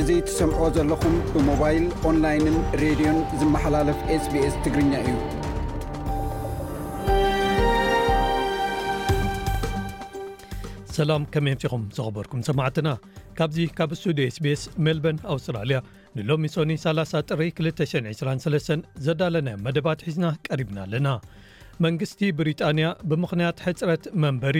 እዚ ትሰምዕዎ ዘለኹም ብሞባይል ኦንላይንን ሬድዮን ዝመሓላለፍ ስbስ ትግርኛ እዩ ሰላም ከመይ ኣምሲኹም ዝኸበርኩም ሰማዕትና ካብዚ ካብ ስቱድዮ ስቤስ ሜልበን ኣውስትራልያ ንሎሚ ሶኒ 30 ጥሪ 223 ዘዳለነ መደባት ሒዝና ቀሪብና ኣለና መንግስቲ ብሪጣንያ ብምኽንያት ሕፅረት መንበሪ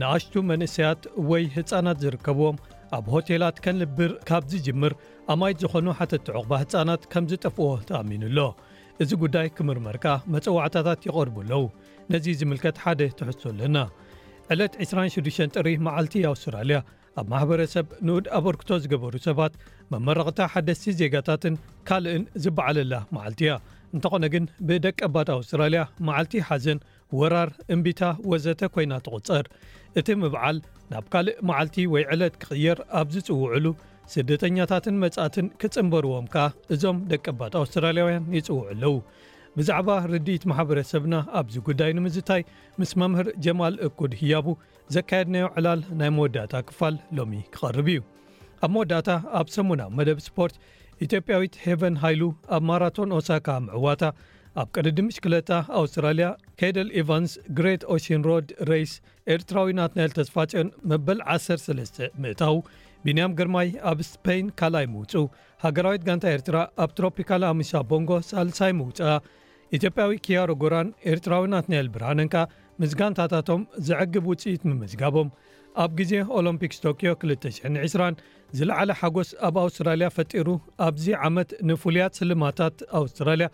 ንኣሽቱ መንእሰያት ወይ ህፃናት ዝርከብዎም ኣብ ሆቴላት ከንልብር ካብ ዝጅምር ኣማይት ዝኾኑ ሓተቲ ዕቑባ ህፃናት ከም ዝጠፍዎ ተኣሚኑ ኣሎ እዚ ጉዳይ ክምርመር ከኣ መፀዋዕታታት ይቐርቡ ኣለዉ ነዚ ዝምልከት ሓደ ትሕዝቶ ኣለና። ዕለት ዕስራን ሽዱሽተን ጥሪ መዓልቲ ኣውስትራልያ ኣብ ማሕበረሰብ ንኡድ ኣበርክቶ ዝገበሩ ሰባት መመረቕታ ሓደስቲ ዜጋታትን ካልእን ዝበዓለላ መዓልቲ እያ። እንተኾነ ግን ብደቀባት ኣውስትራልያ መዓልቲ ሓዘን፣ ወራር፣ እምቢታ ወዘተ ኮይና ትቑጸር። እቲ ምብዓል ናብ ካልእ መዓልቲ ወይ ዕለት ክቕየር ኣብ ዝጽውዑሉ ስደተኛታትን መጻእትን ክጽንበርዎም ከኣ እዞም ደቀባት ኣውስትራልያውያን ይጽውዑ ኣለዉ። ብዛዕባ ርድኢት ማሕበረሰብና ኣብዚ ጉዳይ ንምዝታይ ምስ መምህር ጀማል እኩድ ህያቡ ዘካየድናዮ ዕላል ናይ መወዳእታ ክፋል ሎሚ ክቐርብ እዩ። ኣብ መወዳእታ ኣብ ሰሙናዊ መደብ ስፖርት ኢትዮጵያዊት ሄቨን ሃይሉ ኣብ ማራቶን ኦሳካ ምዕዋታ ኣብ ቅድድም ብሽክለታ ኣውስትራልያ ኬደል ኢቫንስ ግሬት ኦሽን ሮድ ሬይስ ኤርትራዊ ናትናኤል ተስፋጽዮን መበል 13 ምእታው ቢንያም ግርማይ ኣብ ስፐይን ካልኣይ ምውፁ ሃገራዊት ጋንታ ኤርትራ ኣብ ትሮፒካል ኣሚሳ ቦንጎ ሳልሳይ ምውፅኣ ኢትዮጵያዊ ኪያሮ ጎራን ኤርትራዊ ናትናኤል ብርሃነን ከኣ ምስ ጋንታታቶም ዘዕግብ ውፅኢት ምምዝጋቦም ኣብ ግዜ ኦሎምፒክስ ቶክዮ 220 ዝለዓለ ሓጎስ ኣብ ኣውስትራልያ ፈጢሩ ኣብዚ ዓመት ንፍሉያት ስልማታት ኣውስትራልያ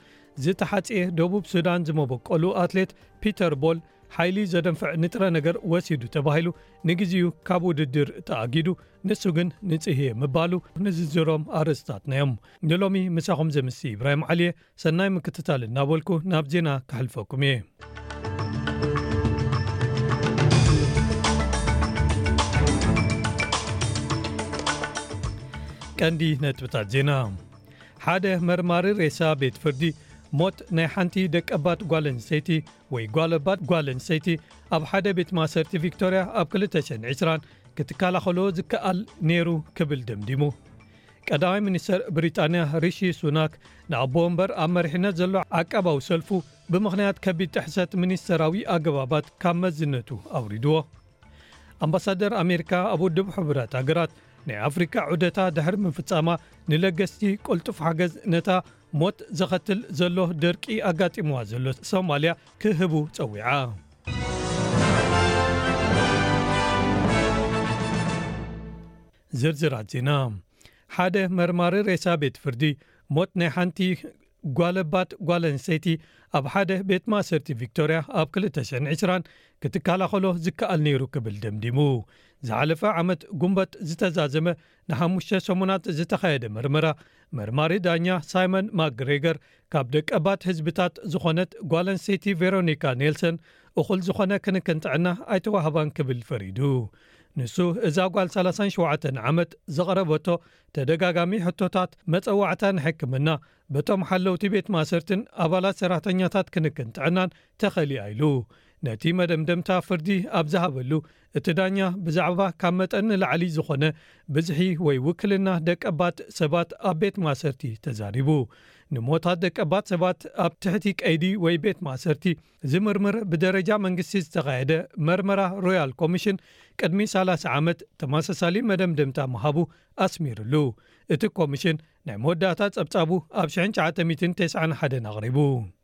ዝተሓጽየ ደቡብ ሱዳን ዝመበቀሉ ኣትሌት ፒተር ቦል ሓይሊ ዘደንፍዕ ንጥረ ነገር ወሲዱ ተባሂሉ ንግዚኡ ካብ ውድድር ተኣጊዱ ንሱ ግን ንጽህ'የ ምባሉ ንዝዝሮም ኣርእስታትና'ዮም። ንሎሚ ምሳኹም ዘምሲ ኢብራሂም ዓሊ'የ፣ ሰናይ ምክትታል እናበልኩ ናብ ዜና ከሕልፈኩም'የ። ቀንዲ ነጥብታት ዜና ሓደ መርማሪ ሬሳ ቤት ፍርዲ ሞት ናይ ሓንቲ ደቀባት ጓል ኣንስተይቲ ወይ ጓል ኣባት ጓል ኣንሰይቲ ኣብ ሓደ ቤት ማሰርቲ ቪክቶርያ ኣብ 220 ክትከላኸሎ ዝከኣል ነይሩ ክብል ደምዲሙ ቀዳማይ ሚኒስተር ብሪጣንያ ሪሺ ሱናክ ንኣቦ ወንበር ኣብ መሪሕነት ዘሎ ዓቃባዊ ሰልፉ ብምኽንያት ከቢድ ጥሕሰት ሚኒስተራዊ ኣገባባት ካብ መዝነቱ ኣውሪድዎ ኣምባሳደር ኣሜሪካ ኣብ ውድብ ሕቡራት ሃገራት ናይ ኣፍሪካ ዑደታ ድሕሪ ምፍፃማ ንለገስቲ ቅልጡፍ ሓገዝ ነታ ሞት ዘኸትል ዘሎ ደርቂ ኣጋጢምዋ ዘሎ ሶማልያ ክህቡ ጸዊዓ። ዝርዝራት ዜና ሓደ መርማሪ ሬሳ ቤት ፍርዲ ሞት ናይ ሓንቲ ጓለባት ጓል ኣንስተይቲ ኣብ ሓደ ቤት ማእሰርቲ ቪክቶርያ ኣብ 220 ክትከላኸሎ ዝከኣል ነይሩ ክብል ደምዲሙ ዝሓለፈ ዓመት ጉንበት ዝተዛዘመ ንሓሙሽተ ሰሙናት ዝተኻየደ መርመራ፣ መርማሪ ዳኛ ሳይመን ማክግሬገር ካብ ደቀባት ህዝብታት ዝኾነት ጓል ኣንስተይቲ ቬሮኒካ ኔልሰን እኹል ዝኾነ ክንክን ጥዕና ኣይተዋህባን ክብል ፈሪዱ። ንሱ እዛ ጓል ሰላሳን ሸውዓተን ዓመት ዘቕረበቶ ተደጋጋሚ ሕቶታት መጸዋዕታ ንሕክምና በቶም ሓለውቲ ቤት ማእሰርትን ኣባላት ሰራሕተኛታት ክንክን ጥዕናን ተኸሊኣ ኢሉ ነቲ መደምደምታ ፍርዲ ኣብ ዝሃበሉ እቲ ዳኛ ብዛዕባ ካብ መጠን ንላዕሊ ዝኾነ ብዝሒ ወይ ውክልና ደቀባት ሰባት ኣብ ቤት ማእሰርቲ ተዛሪቡ። ንሞታት ደቀባት ሰባት ኣብ ትሕቲ ቀይዲ ወይ ቤት ማእሰርቲ ዝምርምር ብደረጃ መንግስቲ ዝተኻየደ መርመራ ሮያል ኮሚሽን ቅድሚ ሰላሳ ዓመት ተመሳሳሊ መደምደምታ ምሃቡ ኣስሚርሉ። እቲ ኮሚሽን ናይ መወዳእታ ጸብጻቡ ኣብ ሽሕን ትሽዓተ ሚእትን ተስዓን ሓደን ኣቕሪቡ።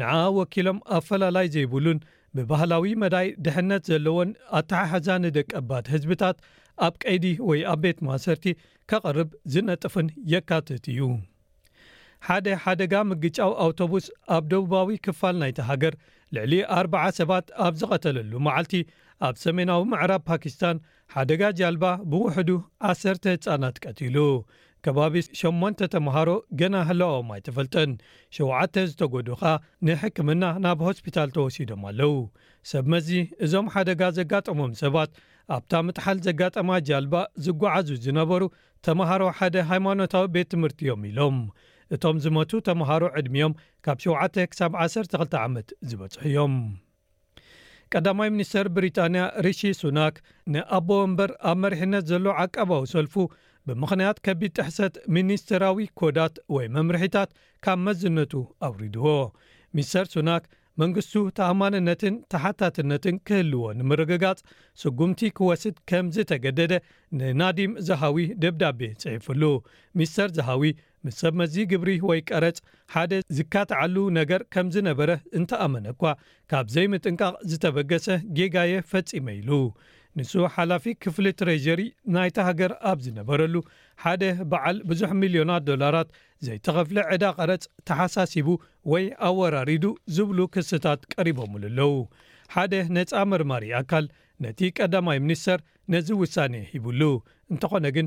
ንዓኣ ወኪሎም ኣፈላላይ ዘይብሉን ብባህላዊ መዳይ ድሕነት ዘለዎን ኣተሓሕዛ ንደቀባት ህዝብታት ኣብ ቀይዲ ወይ ኣብ ቤት ማእሰርቲ ከቕርብ ዝነጥፍን የካትት እዩ። ሓደ ሓደጋ ምግጫው ኣውቶቡስ ኣብ ደቡባዊ ክፋል ናይታ ሃገር ልዕሊ ኣርብዓ ሰባት ኣብ ዝቐተለሉ መዓልቲ ኣብ ሰሜናዊ ምዕራብ ፓኪስታን ሓደጋ ጃልባ ብውሕዱ ዓሰርተ ህጻናት ቀቲሉ። ከባቢ ሸሞንተ ተመሃሮ ገና ህላወኦም ኣይተፈልጠን፣ ሸውዓተ ዝተጎድኡ ከኣ ንሕክምና ናብ ሆስፒታል ተወሲዶም ኣለዉ። ሰብ መዚ እዞም ሓደጋ ዘጋጠሞም ሰባት ኣብታ ምጥሓል ዘጋጠማ ጃልባ ዝጓዓዙ ዝነበሩ ተመሃሮ ሓደ ሃይማኖታዊ ቤት ትምህርቲ እዮም ኢሎም። እቶም ዝሞቱ ተመሃሮ ዕድሚኦም ካብ ሸውዓተ ክሳብ ዓሰርተ ክልተ ዓመት ዝበጽሑ እዮም። ቀዳማይ ሚኒስተር ብሪጣንያ ሪሺ ሱናክ ንኣቦ ወንበር ኣብ መሪሕነት ዘሎ ዓቃባዊ ሰልፉ ብምኽንያት ከቢድ ጥሕሰት ሚኒስተራዊ ኮዳት ወይ መምርሒታት ካብ መዝነቱ ኣውሪድዎ። ሚስተር ሱናክ መንግስቱ ተኣማንነትን ተሓታትነትን ክህልዎ ንምርግጋጽ ስጉምቲ ክወስድ ከምዝተገደደ ንናዲም ዛሃዊ ደብዳቤ ጽሒፍሉ። ሚስተር ዛሃዊ ምስ ሰብ መዚ ግብሪ ወይ ቀረጽ ሓደ ዝካትዓሉ ነገር ከም ዝነበረ እንተ ኣመነ'ኳ፣ ካብ ዘይምጥንቃቕ ዝተበገሰ ጌጋ'የ ፈጺመ ኢሉ። ንሱ ሓላፊ ክፍሊ ትሬዠሪ ናይታ ሃገር ኣብ ዝነበረሉ፣ ሓደ በዓል ብዙሕ ሚልዮናት ዶላራት ዘይተኸፍለ ዕዳ ቀረጽ ተሓሳሲቡ ወይ ኣወራሪዱ ዝብሉ ክስታት ቀሪቦምሉ ኣለዉ። ሓደ ነጻ መርማሪ ኣካል ነቲ ቀዳማይ ሚኒስተር ነዚ ውሳኔ ሂቡሉ፣ እንተኾነ ግን፣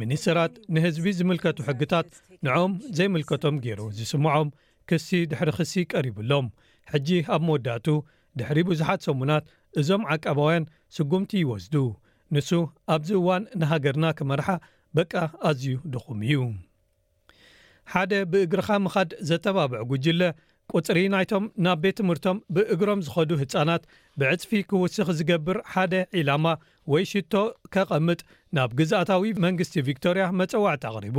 ሚኒስተራት ንህዝቢ ዝምልከቱ ሕግታት ንዕኦም ዘይምልከቶም ገይሩ ዝስምዖም ክሲ ድሕሪ ክሲ ቀሪቡሎም ሕጂ ኣብ መወዳእቱ ድሕሪ ብዙሓት ሰሙናት እዞም ዓቃባውያን ስጉምቲ ይወስዱ ንሱ ኣብዚ እዋን ንሃገርና ክመርሓ በቃ ኣዝዩ ድኹም እዩ። ሓደ ብእግርኻ ምኻድ ዘተባብዕ ጉጅለ፣ ቁጽሪ ናይቶም ናብ ቤት ትምህርቶም ብእግሮም ዝኸዱ ህጻናት ብዕጽፊ ክውስኽ ዝገብር ሓደ ዒላማ ወይ ሽቶ ከቐምጥ ናብ ግዝኣታዊ መንግስቲ ቪክቶርያ መጸዋዕታ ኣቕሪቡ።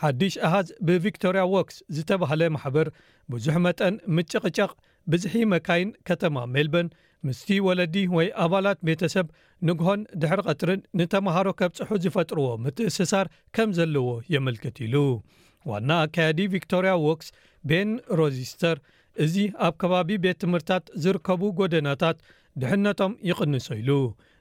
ሓድሽ ኣሃዝ ብቪክቶርያ ዎክስ ዝተባህለ ማሕበር ብዙሕ መጠን ምጭቕጨቕ ብዝሒ መካይን ከተማ ሜልበርን ምስቲ ወለዲ ወይ ኣባላት ቤተሰብ ንግሆን ድሕሪ ቐትርን ንተመሃሮ ከብጽሑ ዝፈጥርዎ ምትእስሳር ከም ዘለዎ የመልክት ኢሉ። ዋና ኣካያዲ ቪክቶርያ ዎክስ ቤን ሮዚስተር እዚ ኣብ ከባቢ ቤት ትምህርታት ዝርከቡ ጎደናታት ድሕነቶም ይቕንሶ ኢሉ።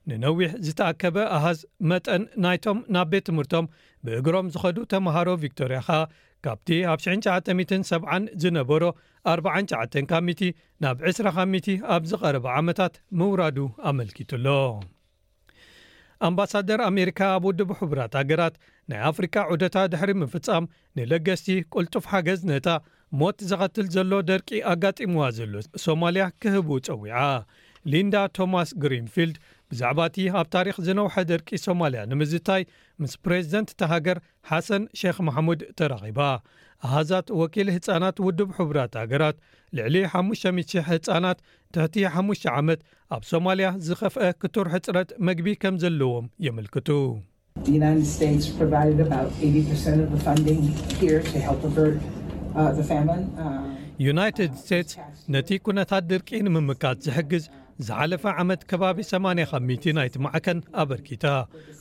ንነዊሕ ዝተኣከበ ኣሃዝ መጠን ናይቶም ናብ ቤት ትምህርቶም ብእግሮም ዝኸዱ ተመሃሮ ቪክቶርያ ከኣ ካብቲ ኣብ ሽሕን ትሽዓተ ሚእትን ሰብዓን ዝነበሮ ኣርብዓን ትሽዓተን ካብ ሚእቲ ናብ ዕስራ ካብ ሚእቲ ኣብዚ ቀረባ ዓመታት ምውራዱ ኣመልኪቱ'ሎ። ኣምባሳደር ኣሜሪካ ኣብ ውድብ ሕቡራት ሃገራት ናይ ኣፍሪቃ ዑደታ ድሕሪ ምፍጻም ንለገስቲ ቅልጡፍ ሓገዝ ነታ ሞት ዘኸትል ዘሎ ደርቂ ኣጋጢምዋ ዘሎ ሶማልያ ክህቡ ጸዊዓ። ሊንዳ ቶማስ ግሪንፊልድ ብዛዕባ'ቲ ኣብ ታሪኽ ዝነውሐ ደርቂ ሶማልያ ንምዝታይ ምስ ፕሬዝደንት እታ ሃገር ሓሰን ሼኽ ማሕሙድ ተረኺባ። ኣሃዛት ወኪል ህጻናት ውድብ ሕቡራት ሃገራት፣ ልዕሊ ሓሙሽተ ሚእቲ ሽሕ ህጻናት ትሕቲ ሓሙሽተ ዓመት ኣብ ሶማልያ ዝኸፍአ ክቱር ሕጽረት መግቢ ከም ዘለዎም የመልክቱ። ዩናይትድ ስቴትስ ነቲ ኵነታት ድርቂ ንምምካት ዝሕግዝ ዝሓለፈ ዓመት ከባቢ ሰማንያ ካብ ሚእቲ ናይቲ ማዕከን ኣበርኪታ።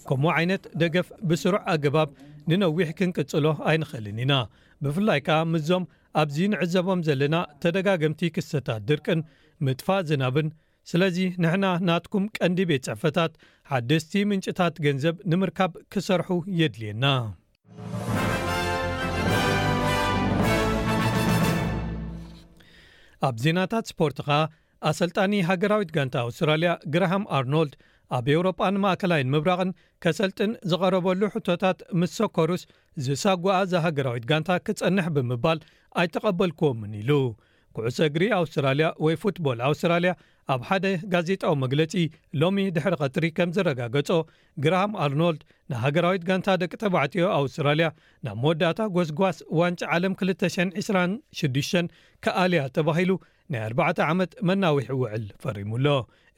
ከምኡ ዓይነት ደገፍ ብስሩዕ ኣገባብ ንነዊሕ ክንቅጽሎ ኣይንኽእልን ኢና፣ ብፍላይ ከኣ ምስዞም ኣብዚ ንዕዘቦም ዘለና ተደጋገምቲ ክስተታት ድርቅን ምጥፋእ ዝናብን። ስለዚ ንሕና ናትኩም ቀንዲ ቤት ጽሕፈታት ሓደስቲ ምንጭታት ገንዘብ ንምርካብ ክሰርሑ የድልየና። ኣብ ዜናታት ስፖርት ኸኣ ኣሰልጣኒ ሃገራዊት ጋንታ ኣውስትራልያ ግራሃም ኣርኖልድ ኣብ ኤውሮጳ ንማእከላይን ምብራቕን ከሰልጥን ዝቐረበሉ ሕቶታት ምስ ሰኮሩስ ዝሳጓኣ ዛሃገራዊት ጋንታ ክጸንሕ ብምባል ኣይተቐበልክዎምን ኢሉ ኩዕሶ እግሪ ኣውስትራልያ ወይ ፉትቦል ኣውስትራልያ ኣብ ሓደ ጋዜጣዊ መግለጺ ሎሚ ድሕሪ ቀትሪ ከም ዘረጋገጾ፣ ግራሃም ኣርኖልድ ንሃገራዊት ጋንታ ደቂ ተባዕትዮ ኣውስትራልያ ናብ መወዳእታ ጎስጓስ ዋንጫ ዓለም ክልተ ሽሕን ዕስራን ሽዱሽተን ክኣልያ ተባሂሉ ናይ ኣርባዕተ ዓመት መናዊሒ ውዕል ፈሪሙ ኣሎ።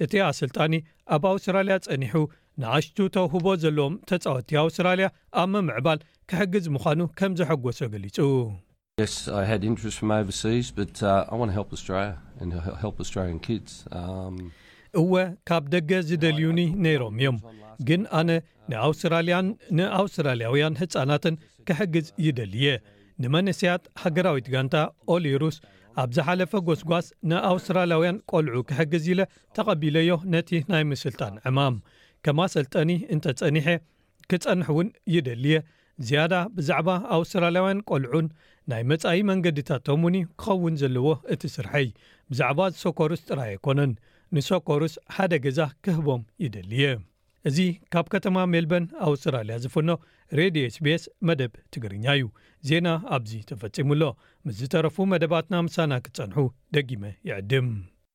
እቲ ኣሰልጣኒ ኣብ ኣውስትራልያ ጸኒሑ ንኣሽቱ ተውህቦ ዘለዎም ተጻወትቲ ኣውስትራልያ ኣብ ምምዕባል ክሕግዝ ምዃኑ ከም ዘሐጎሶ ገሊጹ። Yes, I had interest from overseas, but uh, I want to help Australia and help Australian kids. Um, እወ ካብ ደገ ዝደልዩኒ ነይሮም እዮም ግን ኣነ ንኣውስትራልያን ንኣውስትራልያውያን ህፃናትን ክሕግዝ ይደልየ ንመንእስያት ሃገራዊት ጋንታ ኦሊሩስ ኣብ ዝሓለፈ ጎስጓስ ንኣውስትራልያውያን ቆልዑ ክሕግዝ ኢለ ተቐቢለዮ ነቲ ናይ ምስልጣን ዕማም ከማሰልጠኒ እንተጸኒሐ ክጸንሕ እውን ይደሊ እየ። ዝያዳ ብዛዕባ ኣውስትራልያውያን ቆልዑን ናይ መጻኢ መንገዲታቶምን እዩ ክኸውን ዘለዎ እቲ ስርሐይ። ብዛዕባ ዝሰኮሩስ ጥራይ ኣይኮነን። ንሰኮሩስ ሓደ ገዛ ክህቦም ይደሊ እየ። እዚ ካብ ከተማ ሜልበን ኣውስትራልያ ዝፍኖ ሬድዮ ኤስቢኤስ መደብ ትግርኛ እዩ። ዜና ኣብዚ ተፈጺሙ ኣሎ። ምስ ዝተረፉ መደባትና ምሳና ክትጸንሑ ደጊመ ይዕድም።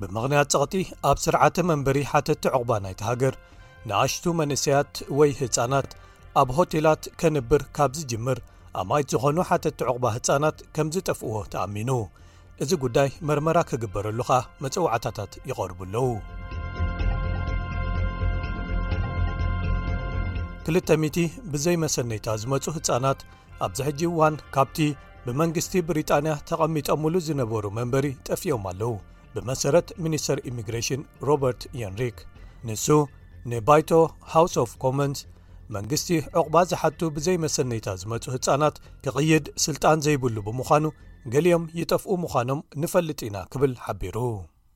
ብምኽንያት ጸቕጢ ኣብ ስርዓተ መንበሪ ሓተቲ ዕቝባ ናይቲ ሃገር ንኣሽቱ መንእሰያት ወይ ህጻናት ኣብ ሆቴላት ከንብር ካብ ዝጅምር ኣማይት ዝዀኑ ሓተቲ ዕቝባ ህጻናት ከም ዝጠፍእዎ ተኣሚኑ እዚ ጉዳይ መርመራ ክግበረሉ ኸኣ መጽዋዕታታት ይቐርቡ ኣለዉ 200 ብዘይ መሰነይታ ዝመጹ ህጻናት ኣብዚ ሕጂ እዋን ካብቲ ብመንግስቲ ብሪጣንያ ተቐሚጦምሉ ዝነበሩ መንበሪ ጠፊኦም ኣለዉ ብመሰረት ሚኒስተር ኢሚግሬሽን ሮበርት የንሪክ ንሱ ንባይቶ ሃውስ ኦፍ ኮመንስ መንግስቲ ዕቝባ ዝሓቱ ብዘይመሰነይታ ዝመጹ ህፃናት ክቕይድ ስልጣን ዘይብሉ ብምዃኑ ገሊኦም ይጠፍኡ ምዃኖም ንፈልጥ ኢና ክብል ሓቢሩ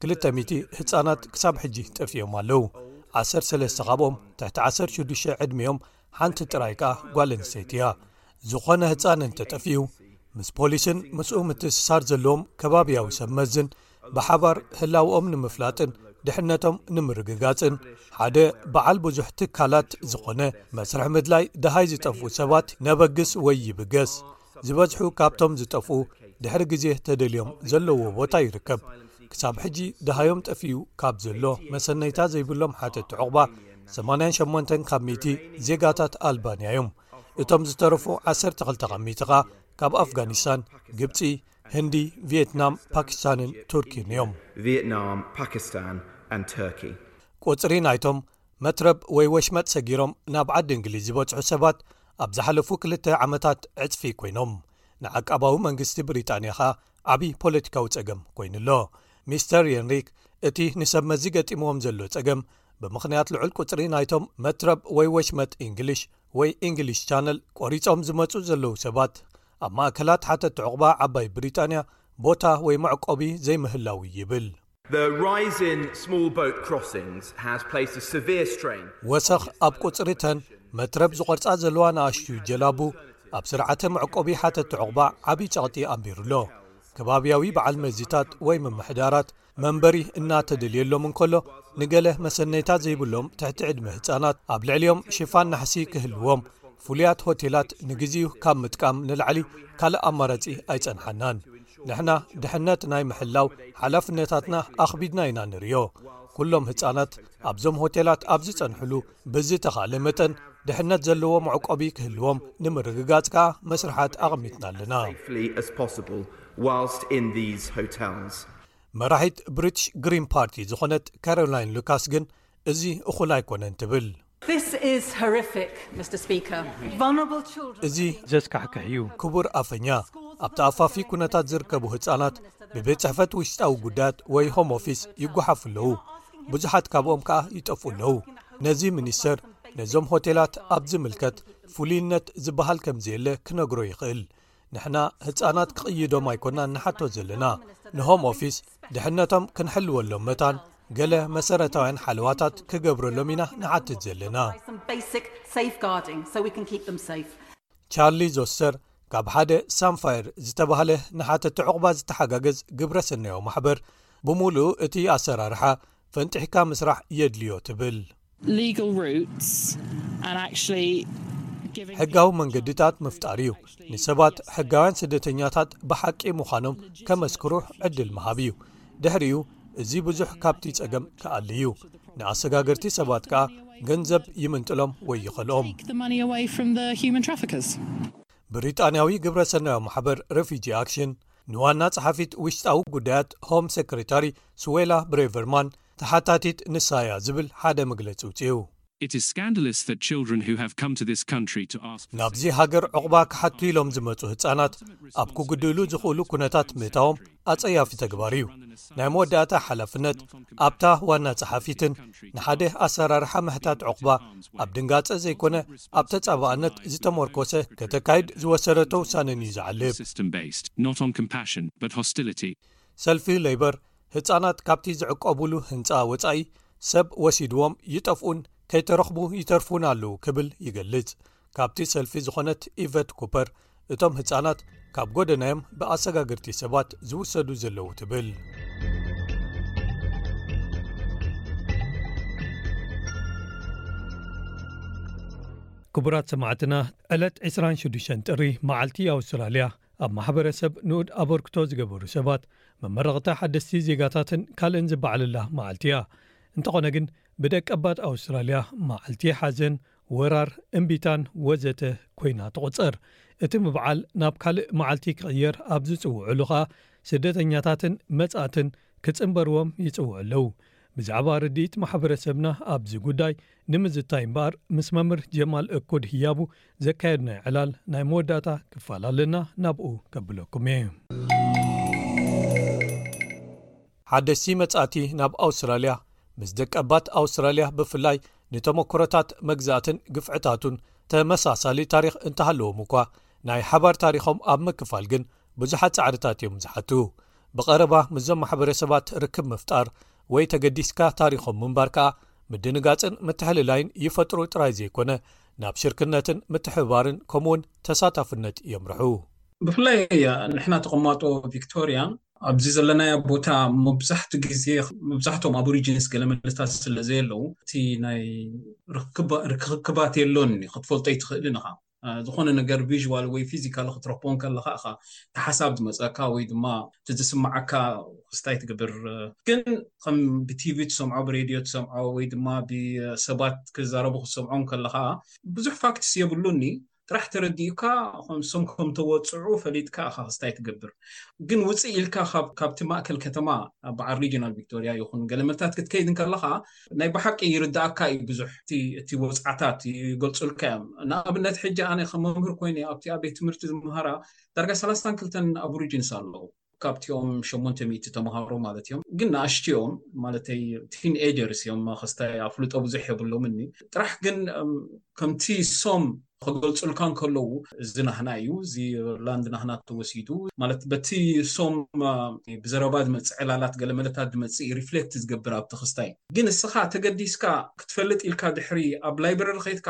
ክልተ ሚእቲ ህጻናት ክሳብ ሕጂ ጠፊኦም ኣለዉ፣ ዓሰርተ ሰለስተ ካብኦም ትሕቲ ዓሰርተ ሽዱሽተ ዕድመ እዮም፣ ሓንቲ ጥራይ ከኣ ጓል ኣንስተይቲ እያ። ዝዀነ ህጻን እንተ ጠፊኡ፣ ምስ ፖሊስን ምስኡ ምትእስሳር ዘለዎም ከባብያዊ ሰብ መዝን ብሓባር ህላወኦም ንምፍላጥን ድሕነቶም ንምርግጋጽን ሓደ ብዓል ብዙሕ ትካላት ዝዀነ መስርሕ ምድላይ ደሃይ ዝጠፍኡ ሰባት ነበግስ ወይ ይብገስ። ዝበዝሑ ካብቶም ዝጠፍኡ ድሕሪ ግዜ ተደልዮም ዘለዎ ቦታ ይርከብ ክሳብ ሕጂ ደሃዮም ጠፍኡ ካብ ዘሎ መሰነይታ ዘይብሎም ሓተቲ ዕቑባ 88 ካብ ሚእቲ ዜጋታት ኣልባንያ እዮም እቶም ዝተረፉ 12 ካብ ሚእቲ ከኣ ካብ ኣፍጋኒስታን ግብፂ ህንዲ ቪትናም ፓኪስታንን ቱርኪን እዮም ቪትናም ፓኪስታን ቱርኪ ቁፅሪ ናይቶም መትረብ ወይ ወሽመጥ ሰጊሮም ናብ ዓዲ እንግሊዝ ዝበጽሑ ሰባት ኣብ ዝሓለፉ ክልተ ዓመታት ዕጽፊ ኰይኖም፣ ንዓቃባዊ መንግስቲ ብሪጣንያ ኸኣ ዓቢ ፖለቲካዊ ጸገም ኰይኑ ኣሎ። ሚስተር የንሪክ እቲ ንሰብ መዚ ገጢምዎም ዘሎ ጸገም ብምኽንያት ልዑል ቍጽሪ ናይቶም መትረብ ወይ ወሽመጥ ኢንግሊሽ ወይ ኢንግሊሽ ቻነል ቈሪጾም ዝመጹ ዘለዉ ሰባት ኣብ ማእከላት ሓተቲ ዑቕባ ዓባይ ብሪጣንያ ቦታ ወይ መዕቈቢ ዘይምህላዉ'ዩ ይብል። ወሰኽ ኣብ ቁጽሪ እተን መትረብ ዝቖርጻ ዘለዋ ንኣሽቱ ጀላቡ ኣብ ስርዓተ መዕቆቢ ሓተቲ ዕቝባ ዓብዪ ጸቕጢ ኣንቢሩ ኣሎ። ከባብያዊ በዓል መዚታት ወይ ምምሕዳራት መንበሪ እናተደልየሎም እንከሎ ንገለ መሰነይታ ዘይብሎም ትሕቲ ዕድመ ህጻናት ኣብ ልዕሊኦም ሽፋን ናሕሲ ክህልዎም ፍሉያት ሆቴላት ንግዜኡ ካብ ምጥቃም ንላዕሊ ካልእ ኣማራጺ ኣይጸንሓናን። ንሕና ድሕነት ናይ ምሕላው ሓላፍነታትና ኣኽቢድና ኢና ንርዮ ኵሎም ህጻናት ኣብዞም ሆቴላት ኣብ ዝጸንሕሉ ብዝተኻለ መጠን ድሕነት ዘለዎ መዕቆቢ ክህልዎም ንምርግጋጽ ከኣ መስርሓት ኣቐሚጥና ኣለና መራሒት ብሪትሽ ግሪን ፓርቲ ዝዀነት ካሮላይን ሉካስ ግን እዚ እኹል ኣይኰነን ትብል እዚ ዘስካሕክሕ እዩ። ክቡር ኣፈኛ፣ ኣብ ተኣፋፊ ኩነታት ዝርከቡ ህጻናት ብቤት ጽሕፈት ውሽጣዊ ጉዳያት ወይ ሆም ኦፊስ ይጓሓፉ ኣለዉ፣ ብዙሓት ካብኦም ከኣ ይጠፍኡ ኣለዉ። ነዚ ሚኒስተር ነዞም ሆቴላት ኣብ ዝምልከት ፍሉይነት ዝበሃል ከም ዘየለ ክነግሮ ይኽእል። ንሕና ህፃናት ክቕይዶም ኣይኮናን ንሓቶ ዘለና ንሆም ኦፊስ ድሕነቶም ክንሕልወሎም መታን ገለ መሰረታውያን ሓለዋታት ክገብረሎም ኢና ንሓትት ዘለና ቻርሊ ዞስተር ካብ ሓደ ሳንፋየር ዝተባህለ ንሓተቲ ዕቑባ ዝተሓጋገዝ ግብረ ሰናዮ ማሕበር ብምሉእ እቲ ኣሰራርሓ ፈንጢሕካ ምስራሕ የድልዮ ትብል ሕጋዊ መንገድታት ምፍጣር እዩ ንሰባት ሕጋውያን ስደተኛታት ብሓቂ ምዃኖም ከመስክሩ ዕድል ምሃብ እዩ ድሕሪኡ እዚ ብዙሕ ካብቲ ጸገም ክኣሊ እዩ ንኣሰጋገርቲ ሰባት ከኣ ገንዘብ ይምንጥሎም ወይ ይኸልኦም ብሪጣንያዊ ግብረ ሰናዮ ማሕበር ረፊጂ ኣክሽን ንዋና ጸሓፊት ውሽጣዊ ጉዳያት ሆም ሰክሬታሪ ስዌላ ብሬቨርማን ተሓታቲት ንሳ እያ ዝብል ሓደ መግለጺ ኣውጺኡ። It is scandalous that children who have come to this country to ask for ናብዚ ሃገር ዑቕባ ክሓቱ ኢሎም ዝመጹ ህጻናት ኣብ ክጉድእሉ ዝኽእሉ ኩነታት ምእታዎም ኣጸያፊ ተግባር እዩ። ናይ መወዳእታ ሓላፍነት ኣብታ ዋና ጸሓፊትን ንሓደ ኣሰራርሓ ምሕታት ዑቕባ ኣብ ድንጋጸ ዘይኮነ ኣብ ተጻባእነት ዝተሞርኮሰ ከተካይድ ዝወሰደቶ ውሳነን እዩ ዝዓልብ። ሰልፊ ለይበር ህጻናት ካብቲ ዝዕቆቡሉ ህንጻ ወጻኢ ሰብ ወሲድዎም ይጠፍኡን ከይተረኽቡ ይተርፉን ኣሉ ክብል ይገልጽ ካብቲ ሰልፊ ዝኾነት ኢቨት ኩፐር እቶም ህጻናት ካብ ጎደናዮም ብኣሰጋግርቲ ሰባት ዝውሰዱ ዘለዉ ትብል ክቡራት ሰማዕትና ዕለት 26 ጥሪ መዓልቲ ኣውስትራልያ ኣብ ማሕበረሰብ ንኡድ ኣበርክቶ ዝገበሩ ሰባት መመረቕታ ሓደስቲ ዜጋታትን ካልእን ዝበዓለላ መዓልቲ እያ። እንተኾነ ግን ብደቀባት ኣውስትራልያ መዓልቲ ሓዘን፣ ወራር፣ እምቢታን ወዘተ ኮይና ትቑጸር። እቲ ምብዓል ናብ ካልእ መዓልቲ ክቕየር ኣብ ዝጽውዑሉ ከኣ ስደተኛታትን መጻእትን ክጽንበርዎም ይጽውዑ ኣለዉ። ብዛዕባ ርድኢት ማሕበረሰብና ኣብዚ ጉዳይ ንምዝታይ እምበኣር ምስ መምር ጀማል እኩድ ህያቡ ዘካየድናዮ ዕላል ናይ መወዳእታ ክፋል ኣለና ናብኡ ከብለኩም እየ። ሓደስቲ መጻእቲ ናብ ኣውስትራልያ ምስ ደቀባት ኣውስትራልያ ብፍላይ ንተመክሮታት መግዛእትን ግፍዕታቱን ተመሳሳሊ ታሪኽ እንተሃለዎም እኳ ናይ ሓባር ታሪኾም ኣብ ምክፋል ግን ብዙሓት ጻዕርታት እዮም ዝሓቱ ብቐረባ ምስዞም ማሕበረሰባት ርክብ ምፍጣር ወይ ተገዲስካ ታሪኾም ምንባር ከኣ ምድንጋጽን ምትሕልላይን ይፈጥሩ ጥራይ ዘይኮነ ናብ ሽርክነትን ምትሕብባርን ከምኡውን ተሳታፍነት የምርሑ። ብፍላይ ንሕና ተቐማጦ ቪክቶርያ ኣብዚ ዘለናዮ ቦታ መብዛሕቱ ግዜ መብዛሕቶም ኣቦሪጂንስ ገለ መልስታት ስለ ዘየለዉ እቲ ናይ ርክክባት የሎን እዩ ክትፈልጦ ኣይትኽእልን ኢኻ። ዝኾነ ነገር ቪዥዋል ወይ ፊዚካል ክትረክቦ ከለካ ኢኻ እቲ ሓሳብ ዝመፀካ ወይ ድማ እቲ ዝስማዓካ ክስታይ ትገብር ግን ከም ብቲቪ ትሰምዖ ብሬድዮ ትሰምዖ ወይ ድማ ብሰባት ክዛረቡ ክትሰምዖም ከለካ ብዙሕ ፋክትስ የብሉኒ ጥራሕ ተረዲኡካ ከምሶም ከም ተወፅዑ ፈሊጥካ ኢኻ ክስታይ ትገብር ግን ውፅእ ኢልካ ካብቲ ማእከል ከተማ በዓል ሪጅናል ቪክቶርያ ይኹን ገለመታት ክትከይድ ከለካ ናይ ብሓቂ ይርድኣካ እዩ ብዙሕ እቲ እቲ ወጽዓታት ይገልጹልካ እዮም ንኣብነት ሕጂ ኣነ ከም መምህር ኮይነ ኣብቲ ኣቤት ትምህርቲ ዝምሃራ ዳርጋ ሰላሳን ክልተን ኣቡሪጂንስ ኣለዉ ካብቲኦም ሸሞንተ ሚእቲ ተምሃሮ ማለት እዮም ግን ንኣሽቱ እዮም ማለተይ ቲን ኤጀርስ እዮም መኸስታይ ኣፍልጦ ብዙሕ የብሎምኒ ጥራሕ ግን ከምቲ ሶም ኸገልጹልካ እንከለዉ እዚ ናህና እዩ እዚ ላንድ ናህና ተወሲዱ ማለት በቲ ሶም ብዘረባ ዝመጽ ዕላላት ገለ መለታት ዝመጽእ ሪፍሌክት ዝገብር ኣብቲ ክስታይ ግን እስኻ ተገዲስካ ክትፈልጥ ኢልካ ድሕሪ ኣብ ላይብረሪ ከይትካ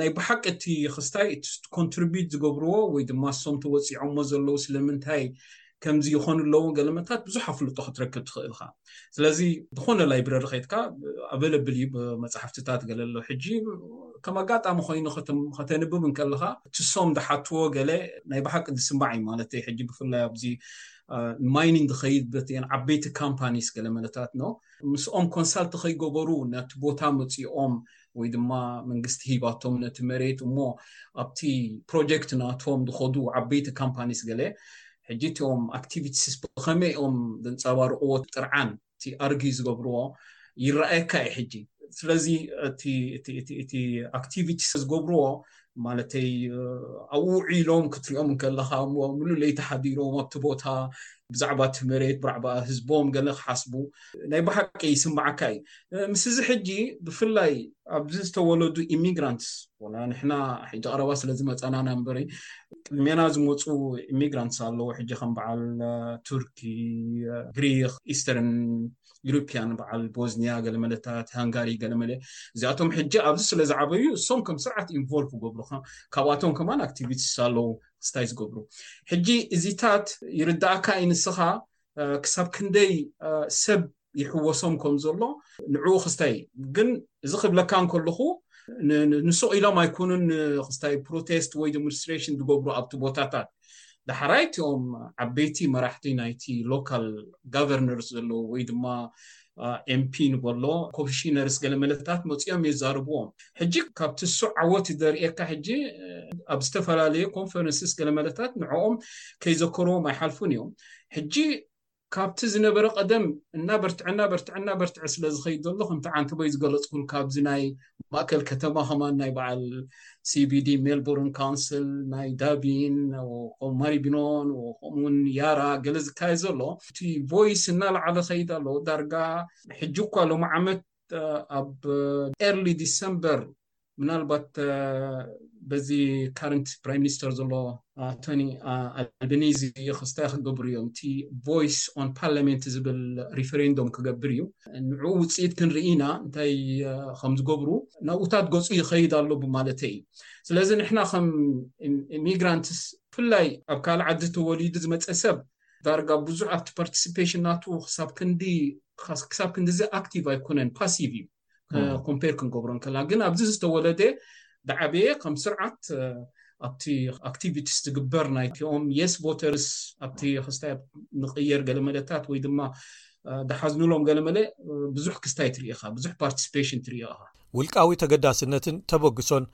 ናይ ብሓቂ እቲ ክስታይ ኮንትሪቢዩት ዝገብርዎ ወይ ድማ ሶም ተወጺዖሞ ዘለዉ ስለምንታይ ከምዚ ይኾኑ ኣለዎ ገለመታት ብዙሕ ኣፍልጦ ክትረክብ ትኽእል ኢኻ ስለዚ ዝኾነ ላይብረሪ ከይትካ ኣበለብል እዩ መፅሓፍትታት ገለ ኣሎ ሕጂ ከም ኣጋጣሚ ኮይኑ ከተንብብ እንከለኻ እቲ ሶም ዝሓትዎ ገለ ናይ ብሓቂ ዝስማዕ እዩ ማለት እዩ ሕጂ ብፍላይ ኣብዚ ማይኒንግ ዝኸይድ በት እየን ዓበይቲ ካምፓኒስ ገለ መለታት ኖ ምስኦም ኮንሳልት ከይገበሩ ነቲ ቦታ መፂኦም ወይ ድማ መንግስቲ ሂባቶም ነቲ መሬት እሞ ኣብቲ ፕሮጀክት ናቶም ዝኸዱ ዓበይቲ ካምፓኒስ ገለ ሕጂ እቲኦም ኣክቲቪቲስ ብኸመይ እዮም ዘንፀባርቕዎ ጥርዓን እቲ ኣርጊ ዝገብርዎ ይረኣየካ እዩ ሕጂ ስለዚ እቲ ኣክቲቪቲስ ዝገብርዎ ማለተይ ኣብኡ ውዒሎም ክትሪኦም ከለኻ እሞ ሙሉ ለይቲ ሓዲሮም ኣብቲ ቦታ ብዛዕባ እቲ መሬት ብዛዕባ ህዝቦም ገለ ክሓስቡ ናይ ብሓቂ ይስምዓካ እዩ ምስ እዚ ሕጂ ብፍላይ ኣብዚ ዝተወለዱ ኢሚግራንትስ ወላ ንሕና ሕጂ ቀረባ ስለ ዝመፀናና እምበሪ ቅድሜና ዝመፁ ኢሚግራንትስ ኣለዉ ሕጂ ከም በዓል ቱርኪ ግሪክ ኢስተርን ዩሮፕያን በዓል ቦዝኒያ ገለመለታት ሃንጋሪ ገለመለ እዚኣቶም ሕጂ ኣብዚ ስለ ዝዓበዩ እሶም ከም ስርዓት ኢንቮልቭ ገብሩ ካብኣቶም ከማን ኣክቲቪቲስ ኣለዉ ክስታይ ዝገብሩ ሕጂ እዚታት ይርዳእካ ዩ ንስኻ ክሳብ ክንደይ ሰብ ይሕወሶም ከም ዘሎ ንዕኡ ክስታይ ግን እዚ ክብለካ ንከለኹ ንሱቅ ኢሎም ኣይኮኑን ክስታይ ፕሮቴስት ወይ ዴሞንስትራሽን ዝገብሩ ኣብቲ ቦታታት ዳሕራይ እቲኦም ዓበይቲ መራሕቲ ናይቲ ሎካል ጋቨርነርስ ዘለዉ ወይ ድማ ኤምፒ ንበሎ ኮሚሽነርስ ገለመለታት መፂኦም የዛርብዎም ሕጂ ካብቲ እሱ ዓወት ዘርእየካ ሕጂ ኣብ ዝተፈላለየ ኮንፈረንስስ ገለመለታት ንዕኦም ከይዘከርዎም ኣይሓልፉን እዮም ሕጂ ካብቲ ዝነበረ ቀደም እናበርትዐ እናበርትዐ እናበርትዐ ስለ ዝኸይድ ዘሎ ከምቲ ዓንተቦይ ዝገለጽኩልካ ኣብዚ ናይ ማእከል ከተማ ከማን ናይ በዓል CBD ሜልቦርን ካውንስል ናይ ዳቢን ከምኡ ማሪቢኖን ከምኡውን ያራ ገለ ዝካየድ ዘሎ እቲ ቮይስ እናለዓለ ኸይድ ኣሎ ዳርጋ ሕጂ እኳ ሎሚ ዓመት ኣብ ኤርሊ ዲሰምበር ምናልባት በዚ ካረንት ፕራይም ሚኒስተር ዘሎ ቶኒ ኣልቤኒዚ ክስታይ ክገብሩ እዮም እቲ ቮይስ ኦን ፓርላሜንት ዝብል ሪፈሬንዶም ክገብር እዩ ንዑ ውፅኢት ክንርኢ ኢና እንታይ ከም ዝገብሩ ናብኡታት ገፁ ይኸይድ ኣሎ ብማለተይ እዩ ስለዚ ንሕና ከም ኢሚግራንትስ ብፍላይ ኣብ ካልእ ዓዲ ተወሊዱ ዝመፀ ሰብ ዳርጋ ብዙሕ ኣብቲ ፓርቲሲፔሽን ናቱ ክሳብ ክንዲ ክሳብ ክንዲዚ ኣክቲቭ ኣይኮነን ፓሲቭ እዩ ኮምፔር ክንገብሮ ንከላ ግን ኣብዚ ዝተወለደ ዳዓበየ ከም ስርዓት ኣብቲ ኣክቲቪቲስ ዝግበር ናይቲኦም የስ ቦተርስ ኣብቲ ክስታይ ንቅየር ገለመለታት ወይ ድማ ዳሓዝንሎም ገለመለ ብዙሕ ክስታይ ትርኢካ ብዙሕ ፓርቲሲፔሽን ትርኢካ ውልቃዊ ተገዳስነትን ተበግሶን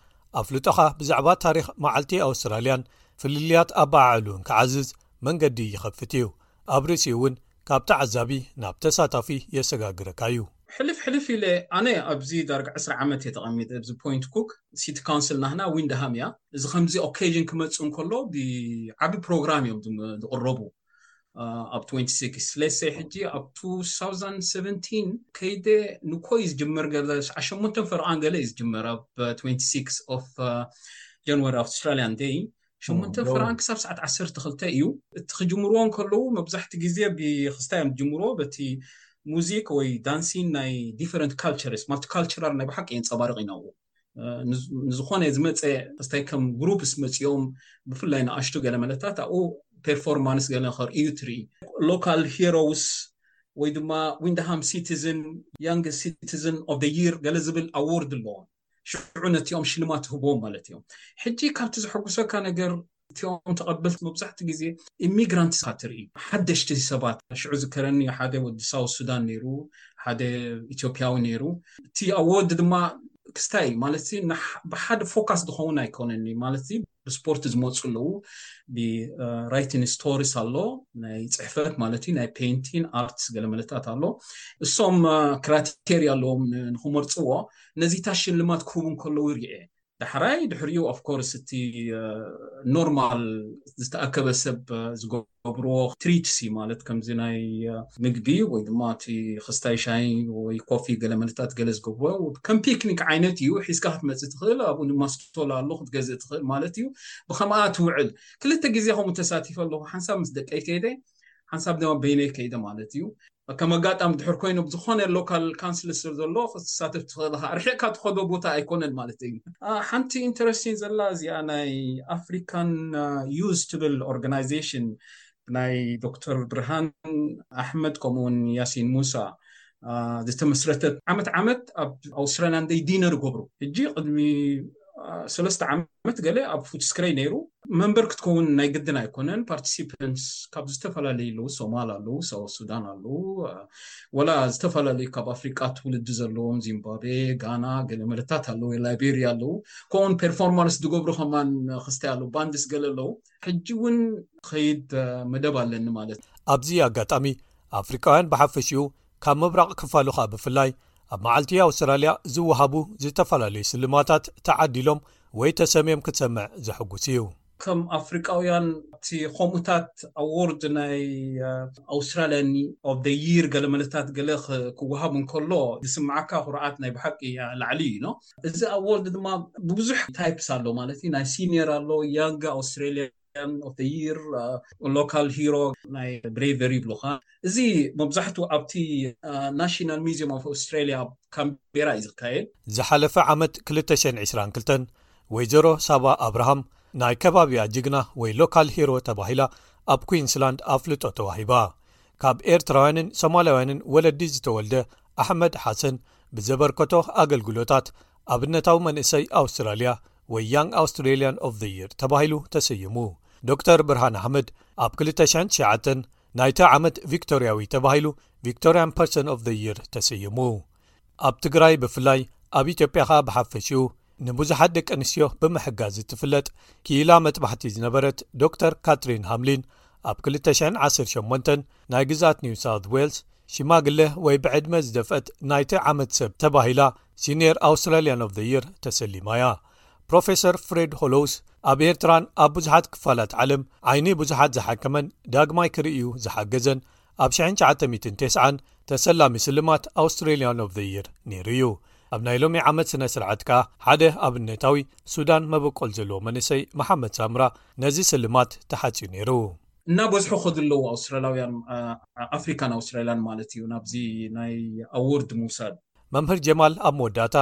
ኣፍልጦኻ ብዛዕባ ታሪኽ መዓልቲ ኣውስትራልያን ፍልልያት ኣበዓዕሉን ክዓዝዝ መንገዲ ይኸፍት እዩ፣ ኣብ ርእሲኡ እውን ካብ ተዓዛቢ ናብ ተሳታፊ የሰጋግረካ እዩ። ሕልፍ ሕልፍ ኢለ ኣነ ኣብዚ ዳርጋ ዕስራ ዓመት እየ ተቐሚጠ ኣብዚ ፖይንት ኩክ ሲቲ ካውንስል ናህና ዊንድሃም እያ እዚ ከምዚ ኦኬዥን ክመጽእ እንከሎ ብዓቢ ፕሮግራም እዮም ዝቕረቡ ኣብ ትወንቲ ሲክስ ሌትስ ሰይ ሕጂ ኣብ ቱ ሳውዛን ሰቨንቲን ከይደ ንኮይ ዝጅመር ገለ ሸዓ ሸሞንተን ፈረቓን ገለ እዩ ዝጅመር ኣብ ትወንቲ ሲክስ ኦፍ ጃንዋሪ ኣውስትራልያን ደይ ሸሞንተ ፍራን ክሳብ ሰዓት ዓሰርተ ክልተ እዩ እቲ ክጅምርዎ እንከለዉ መብዛሕቲ ግዜ ብክስታይ እዮም ዝጅምርዎ በቲ ሙዚክ ወይ ዳንሲን ናይ ዲፈረንት ካልቸርስ ማልቲካልቸራል ናይ ብሓቂ የንፀባርቕ ኢና ኣብኡ ንዝኾነ ዝመፀ ክስታይ ከም ግሩፕስ መፂኦም ብፍላይ ንኣሽቱ ገለ መለታት ኣብኡ ፔርፎርማንስ ገለ ከርእዩ ትርኢ ሎካል ሂሮውስ ወይ ድማ ዊንድሃም ሲቲዝን ያንግ ሲቲዝን ኦፍ ደ ይር ገለ ዝብል ኣዎርድ ኣለዎም ሽዑ ነቲኦም ሽልማት ህቦም ማለት እዮም ሕጂ ካብቲ ዘሐጉሰካ ነገር እቲኦም ተቐበልቲ መብዛሕቲ ግዜ ኢሚግራንት ካ ትርኢ ሓደሽቲ ሰባት ሽዑ ዝከረኒ ሓደ ወዲ ሳው ሱዳን ነይሩ ሓደ ኢትዮጵያዊ ነይሩ እቲ ኣወዲ ድማ ክስታይ ማለት ብሓደ ፎካስ ዝኸውን ኣይኮነኒ ማለት ብስፖርት ዝመፁ ኣለዉ ብራይቲን ስቶሪስ ኣሎ ናይ ፅሕፈት ማለት እዩ ናይ ፔንቲን ኣርት ገለ መለታት ኣሎ እሶም ክራቴሪ ኣለዎም ንክመርፅዎ ነዚታ ሽልማት ክህቡ ከለዉ ይርኤ ዳሕራይ ድሕሪኡ ኣፍኮርስ እቲ ኖርማል ዝተኣከበ ሰብ ዝገ ዝገብርዎ ትሪትሲ ማለት ከምዚ ናይ ምግቢ ወይ ድማ እቲ ክስታይ ሻሂ ወይ ኮፊ ገለ መለታት ገለ ዝገብርዎ ከም ፒክኒክ ዓይነት እዩ ሒዝካ ክትመፅእ ትኽእል ኣብኡ ድማ ስቶላ ኣሎ ክትገዝእ ትኽእል ማለት እዩ ብከምኣ ትውዕል ክልተ ግዜ ከምኡ ተሳቲፈ ኣለኹ ሓንሳብ ምስ ደቀይ ከይደ ሓንሳብ ድማ በይነይ ከይደ ማለት እዩ ከም ኣጋጣሚ ድሕር ኮይኑ ብዝኾነ ሎካል ካንስል ስለ ዘሎ ክትሳተፍ ትኽእል ኢኻ ርሒቕካ ትኸዶ ቦታ ኣይኮነን ማለት እዩ ሓንቲ ኢንተረስቲን ዘላ እዚኣ ናይ ኣፍሪካን ዩዝ ትብል ኦርጋናይዜሽን ናይ ዶክተር ብርሃን ኣሕመድ ከምኡ ውን ያሲን ሙሳ ዝተመስረተት ዓመት ዓመት ኣብ ኣውስትራልያ ንደይ ዲነር ይገብሩ ሕጂ ቅድሚ ሰለስተ ዓመት ዓመት ገለ ኣብ ፉትስክረይ ነይሩ። መንበር ክትከውን ናይ ግድን ኣይኮነን ፓርቲሲፐንትስ ካብ ዝተፈላለዩ ኣለዉ ሶማል ኣለዉ ሳውዝ ሱዳን ኣለዉ ወላ ዝተፈላለዩ ካብ ኣፍሪቃ ትውልዲ ዘለዎም ዚምባብዌ ጋና ገለ መለታት ኣለዉ ላይቤሪያ ኣለዉ ከምኡውን ፐርፎርማንስ ዝገብሩ ከማን ክስታይ ኣለዉ ባንድስ ገለ ኣለዉ ሕጂ እውን ኸይድ መደብ ኣለኒ ማለት ኣብዚ ኣጋጣሚ ኣፍሪቃውያን ብሓፈሽኡ ካብ ምብራቕ ክፋሉኻ ብፍላይ ኣብ መዓልቲ ኣውስትራልያ ዝወሃቡ ዝተፈላለዩ ስልማታት ተዓዲሎም ወይ ተሰምዮም ክትሰምዕ ዘሕጉስ እዩ። ከም ኣፍሪቃውያን ኣብቲ ከምኡታት ኣዎርድ ናይ ኣውስትራልያን ኦቭ ዘ ይር ገለ መለታት ገለ ክወሃብ እንከሎ ዝስምዓካ ኩርዓት ናይ ብሓቂ ላዕሊ እዩ ኖ እዚ ኣዎርድ ድማ ብብዙሕ ታይፕስ ኣሎ ማለት እዩ ናይ ሲንየር ኣሎ ያንግ ኣውስትራልያ ሎካል ሂሮ ናይ ብሬቨሪ ይብሉካ እዚ መብዛሕትኡ ኣብቲ ናሽናል ሙዚም ኦፍ ኣውስትራሊያ ካምቤራ እዩ ዝካየድ ዝሓለፈ ዓመት 222 ወይዘሮ ሳባ ኣብርሃም ናይ ከባቢያ ጅግና ወይ ሎካል ሂሮ ተባሂላ ኣብ ኩንስላንድ ኣፍልጦ ተዋሂባ ካብ ኤርትራውያንን ሶማላውያንን ወለዲ ዝተወልደ ኣሕመድ ሓሰን ብዘበርከቶ ኣገልግሎታት ኣብነታዊ መንእሰይ ኣውስትራልያ ወይ ያንግ ኣውስትራልያን ኦቭ ዘ ይር ተባሂሉ ተሰይሙ። ዶክተር ብርሃነ ኣሕመድ ኣብ ክልተ ሽሕን ትሽዓተን ናይቲ ዓመት ቪክቶርያዊ ተባሂሉ ቪክቶርያን ፐርሰን ኦቭ ዘ ይር ተሰይሙ። ኣብ ትግራይ ብፍላይ ኣብ ኢትዮጵያ ከኣ ብሓፈሽኡ ንብዙሓት ደቂ ኣንስትዮ ብምሕጋዝ እትፍለጥ ክኢላ መጥባሕቲ ዝነበረት ዶክተር ካትሪን ሃምሊን ኣብ 218 ናይ ግዝኣት ኒው ሳውት ዌልስ ሽማግለ ወይ ብዕድመ ዝደፍአት ናይቲ ዓመት ሰብ ተባሂላ ሲንየር ኣውስትራልያን ኦፍ ዘ የር ተሰሊማያ ፕሮፌሰር ፍሬድ ሆሎውስ ኣብ ኤርትራን ኣብ ብዙሓት ክፋላት ዓለም ዓይኒ ብዙሓት ዝሓከመን ዳግማይ ክርእዩ ዝሓገዘን ኣብ 1990 ተሰላሚ ስልማት ኣውስትራልያን ኦፍ ዘ የር ነይሩ እዩ ኣብ ናይ ሎሚ ዓመት ስነ ስርዓት ከኣ ሓደ ኣብነታዊ ሱዳን መበቆል ዘለዎ መንሰይ መሓመድ ሳምራ ነዚ ስልማት ተሓጽዩ ነይሩ እና በዝሑ ከድለዉ ኣውስትራላውያን ኣፍሪካን ኣውስትራልያን ማለት እዩ ናብዚ ናይ ኣዎርድ ምውሳድ መምህር ጀማል ኣብ መወዳእታ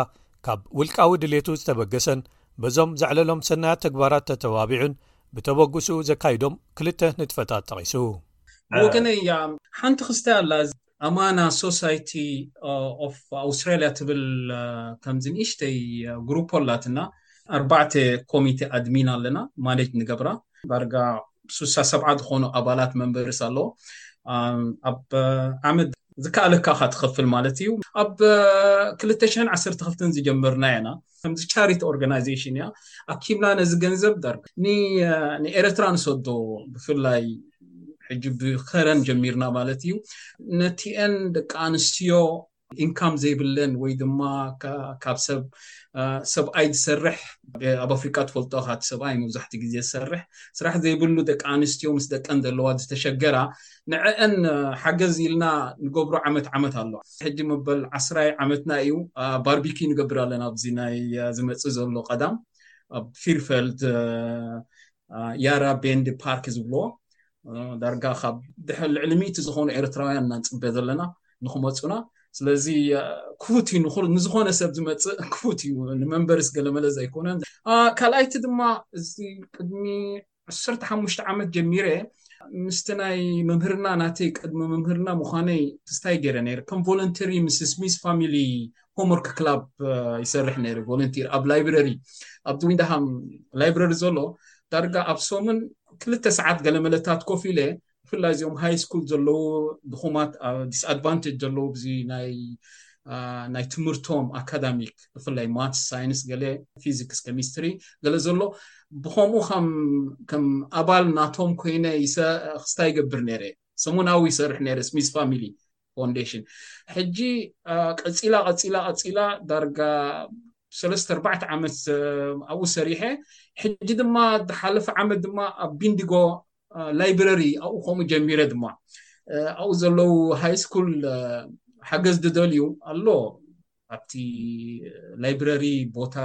ካብ ውልቃዊ ድሌቱ ዝተበገሰን በዞም ዘዕለሎም ሰናያት ተግባራት ተተባቢዑን ብተበግስኡ ዘካይዶም ክልተ ንጥፈታት ጠቒሱ። ብወገነይ እያ ሓንቲ ክስታይ ኣላ ኣማና ሶሳይቲ ኦፍ ኣውስትራልያ ትብል ከምዚ ንእሽተይ ግሩፖ ኣላትና ኣርባዕተ ኮሚቴ ኣድሚን ኣለና ማኔጅ ንገብራ ዳርጋ ስሳ ሰብዓ ዝኾኑ ኣባላት መንበርስ ኣለዎ ኣብ ዓመት ዝከኣለካ ካ ትኸፍል ማለት እዩ ኣብ 212 ዝጀመርና ኢና ከምዚ ቻሪቲ ኦርጋናይዜሽን እያ ኣኪብና ነዚ ገንዘብ ዳር ንኤረትራ ንሰዶ ብፍላይ ሕጂ ብከረን ጀሚርና ማለት እዩ ነቲኤን ደቂ ኣንስትዮ ኢንካም ዘይብለን ወይ ድማ ካብ ሰብ ሰብኣይ ዝሰርሕ ኣብ ኣፍሪካ ትፈልጦ ካቲ ሰብኣይ መብዛሕቲ ግዜ ዝሰርሕ ስራሕ ዘይብሉ ደቂ ኣንስትዮ ምስ ደቀን ዘለዋ ዝተሸገራ ንዕአን ሓገዝ ኢልና ንገብሮ ዓመት ዓመት ኣሎ ሕጂ መበል ዓስራይ ዓመትና እዩ ባርቢኪ ንገብር ኣለና ኣብዚ ናይ ዝመፅእ ዘሎ ቀዳም ኣብ ፊርፈልድ ያራ ቤንዲ ፓርክ ዝብልዎ ዳርጋ ካብ ድሕሪ ልዕሊ ሚእቲ ዝኾኑ ኤርትራውያን እና ንፅበ ዘለና ንክመፁና ስለዚ ክፉት እዩ ንዝኾነ ሰብ ዝመፅእ ክፉት እዩ ንመንበርስ ገለመለ ዘይኮነ ካልኣይቲ ድማ እዚ ቅድሚ ዓሰርተ ሓሙሽተ ዓመት ጀሚረ ምስቲ ናይ መምህርና ናተይ ቅድሚ መምህርና ምዃነይ ትስታይ ገይረ ነይረ ከም ቮለንተሪ ምስ ስሚስ ፋሚሊ ሆምወርክ ክላብ ይሰርሕ ነይረ ቮለንቲር ኣብ ላይብረሪ ኣብቲ ዊንዳሃም ላይብረሪ ዘሎ ዳርጋ ኣብ ሶምን ክልተ ሰዓት ገለመለታት ኮፍ ኢለ ብፍላይ እዚኦም ሃይ ስኩል ዘለዉ ድኹማት ዲስኣድቫንቴጅ ዘለዉ ብዚ ናይ ናይ ትምህርቶም ኣካዳሚክ ብፍላይ ማትስ ሳይንስ ገለ ፊዚክስ ከሚስትሪ ገለ ዘሎ ብከምኡ ከም ኣባል ናቶም ኮይነ ክስታ ይገብር ነይረ ሰሙናዊ ይሰርሕ ነይረ ስሚዝ ፋሚሊ ፎንደሽን ሕጂ ቀጺላ ቀጺላ ቀጺላ ዳርጋ ሰለስተ ኣርባዕተ ዓመት ኣብኡ ሰሪሐ ሕጂ ድማ ዝሓለፈ ዓመት ድማ ኣብ ቢንዲጎ ላይብረሪ ኣብኡ ከምኡ ጀሚረ ድማ ኣብኡ ዘለዉ ሃይ ስኩል ሓገዝ ዝደልዩ ኣሎ ኣብቲ ላይብረሪ ቦታ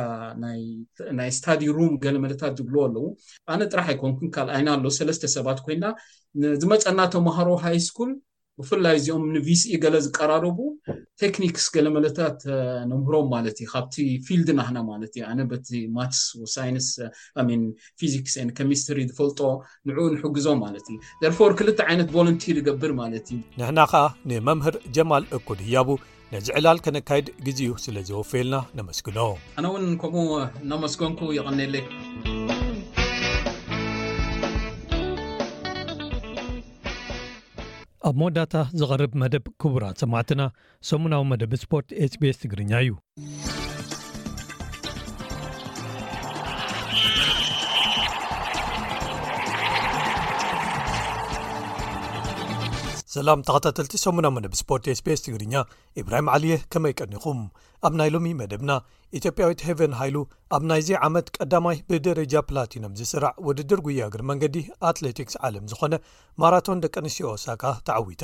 ናይ ስታዲ ሩም ገለ መለታት ዝብልዎ ኣለዉ ኣነ ጥራሕ ኣይኮንኩን ካልኣይና ኣሎ ሰለስተ ሰባት ኮይና ዝመፀና ተምሃሮ ሃይ ስኩል ብፍላይ እዚኦም ንቪስኢ ገለ ዝቀራረቡ ቴክኒክስ ገለ መለታት ነምህሮም ማለት እዩ ካብቲ ፊልድ ናህና ማለት እዩ ኣነ በቲ ማትስ ወሳይንስ ሚን ፊዚክስ ን ከሚስትሪ ዝፈልጦ ንዕኡ ንሕግዞ ማለት እዩ ደርፎር ክልተ ዓይነት ቮለንቲር ይገብር ማለት እዩ ንሕና ከዓ ንመምህር ጀማል እኩድ ህያቡ ነዚ ዕላል ከነካይድ ግዜኡ ስለ ዘወፈየልና ነመስግኖ ኣነ እውን ከምኡ ነመስገንኩ ይቐኒየለይ ኣብ መወዳእታ ዝቐርብ መደብ ክቡራት ሰማዕትና ሰሙናዊ መደብ ስፖርት ስቤስ ትግርኛ እዩ ሰላም ተኸታተልቲ ሰሙና መደብ ስፖርት ስፔስ ትግርኛ ኢብራሂም ዓልየ ከመይ ቀኒኹም ኣብ ናይ ሎሚ መደብና ኢትዮጵያዊት ሄቨን ሃይሉ ኣብ ናይዚ ዓመት ቀዳማይ ብደረጃ ፕላቲኖም ዝስራዕ ውድድር ጉያግር መንገዲ ኣትሌቲክስ ዓለም ዝኾነ ማራቶን ደቂ ኣንስትዮ ኦሳካ ተዓዊታ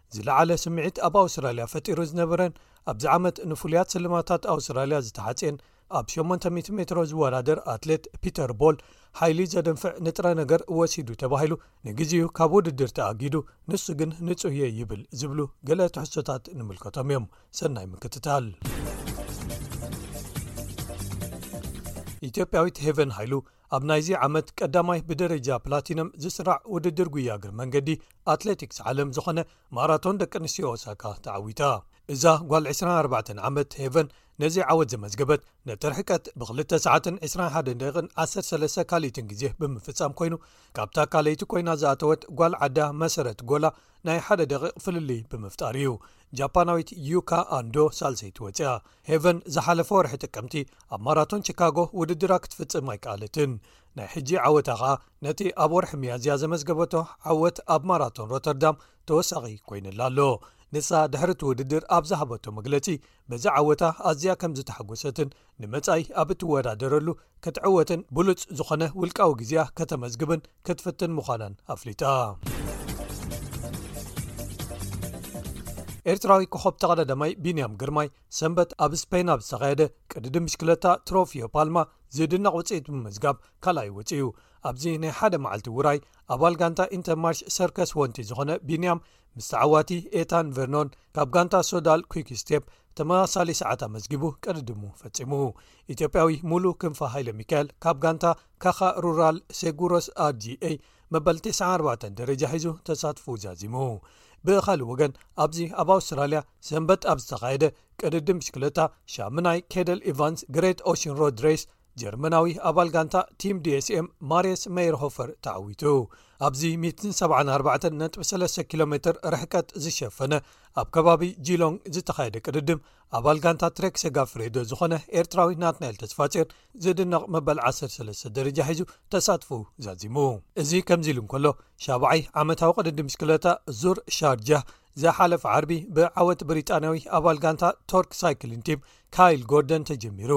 ዝለዓለ ስምዒት ኣብ ኣውስትራልያ ፈጢሩ ዝነበረን ኣብዚ ዓመት ንፍሉያት ስልማታት ኣውስትራልያ ዝተሓጽየን ኣብ 800 ሜትሮ ዝወዳደር ኣትሌት ፒተር ቦል ሓይሊ ዘደንፍዕ ንጥረ ነገር ወሲዱ ተባሂሉ ንግዜኡ ካብ ውድድር ተኣጊዱ ንሱ ግን ንጹህየ ይብል ዝብሉ ገለ ትሕሶታት ንምልከቶም እዮም ሰናይ ምክትታል ኢትዮጵያዊት ሄቨን ሃይሉ ኣብ ናይዚ ዓመት ቀዳማይ ብደረጃ ፕላቲነም ዝስራዕ ውድድር ጉያ እግሪ መንገዲ ኣትሌቲክስ ዓለም ዝኾነ ማራቶን ደቂ ኣንስትዮ ኦሳካ ተዓዊታ እዛ ጓል 24 ዓመት ሄቨን ነዚ ዓወት ዘመዝገበት ነቲ ርሕቀት ብ2 ሰዓትን 21 ደቂቕን 13 ካልኢትን ግዜ ብምፍጻም ኮይኑ ካብታ ካለይቲ ኮይና ዝኣተወት ጓል ዓዳ መሰረት ጎላ ናይ ሓደ ደቂቕ ፍልልይ ብምፍጣር እዩ ጃፓናዊት ዩካ ኣንዶ ሳልሰይቲ ወፂኣ። ሄቨን ዝሓለፈ ወርሒ ጥቅምቲ ኣብ ማራቶን ቺካጎ ውድድራ ክትፍፅም ኣይከኣለትን። ናይ ሕጂ ዓወታ ከኣ ነቲ ኣብ ወርሒ ሚያዝያ ዘመዝገበቶ ዓወት ኣብ ማራቶን ሮተርዳም ተወሳኺ ኮይኑላ ኣሎ። ንሳ ድሕሪ እቲ ውድድር ኣብ ዝሃበቶ መግለፂ በዚ ዓወታ ኣዝያ ከምዝተሓጎሰትን ንመጻኢ ኣብ እትወዳደረሉ ክትዕወትን ብሉጽ ዝኾነ ውልቃዊ ግዜኣ ከተመዝግብን ክትፍትን ምዃናን ኣፍሊጣ ኤርትራዊ ኮኸብ ተቐዳዳማይ ቢንያም ግርማይ ሰንበት ኣብ ስፐይን ኣብ ዝተኻየደ ቅድዲ ምሽክለታ ትሮፊዮ ፓልማ ዝድነቕ ውፅኢት ብምምዝጋብ ካልኣይ ውፅ እዩ ኣብዚ ናይ ሓደ መዓልቲ ውራይ ኣባል ጋንታ ኢንተርማርሽ ሰርከስ ወንቲ ዝኾነ ቢንያም ምስ ተዓዋቲ ኤታን ቨርኖን ካብ ጋንታ ሶዳል ኩክ ስቴፕ ተመሳሳሊ ሰዓት ኣመዝጊቡ ቀድድሙ ፈጺሙ ኢትዮጵያዊ ሙሉ ክንፋ ሃይለ ሚካኤል ካብ ጋንታ ካኻ ሩራል ሴጉሮስ ኣርgኣ መበል 94 ደረጃ ሒዙ ተሳትፉ ዛዚሙ ብኻልእ ወገን ኣብዚ ኣብ ኣውስትራልያ ሰንበት ኣብ ዝተኻየደ ቅድድም ብሽክለታ ሻሙናይ ኬደል ኢቫንስ ግሬት ኦሽን ሮድሬስ ጀርመናዊ ኣባል ጋንታ ቲም ዲስኤም ማርስ መይርሆፈር ተዓዊቱ ኣብዚ 74 ነጥቢ 3 ኪሎ ሜትር ርሕቀት ዝሸፈነ ኣብ ከባቢ ጂሎንግ ዝተኻየደ ቅድድም ኣባል ጋንታ ትረክ ሰጋ ፍሬዶ ዝኾነ ኤርትራዊ ናትናኤል ተስፋጽዮን ዝድነቕ መበል 13 ደረጃ ሒዙ ተሳትፉ ዛዚሙ እዚ ከምዚ ኢሉ እንከሎ ሻብዓይ ዓመታዊ ቅድድም ስክለታ ዙር ሻርጃ ዝሓለፈ ዓርቢ ብዓወት ብሪጣንያዊ ኣባል ጋንታ ቶርክ ሳይክሊን ቲም ካይል ጎርደን ተጀሚሩ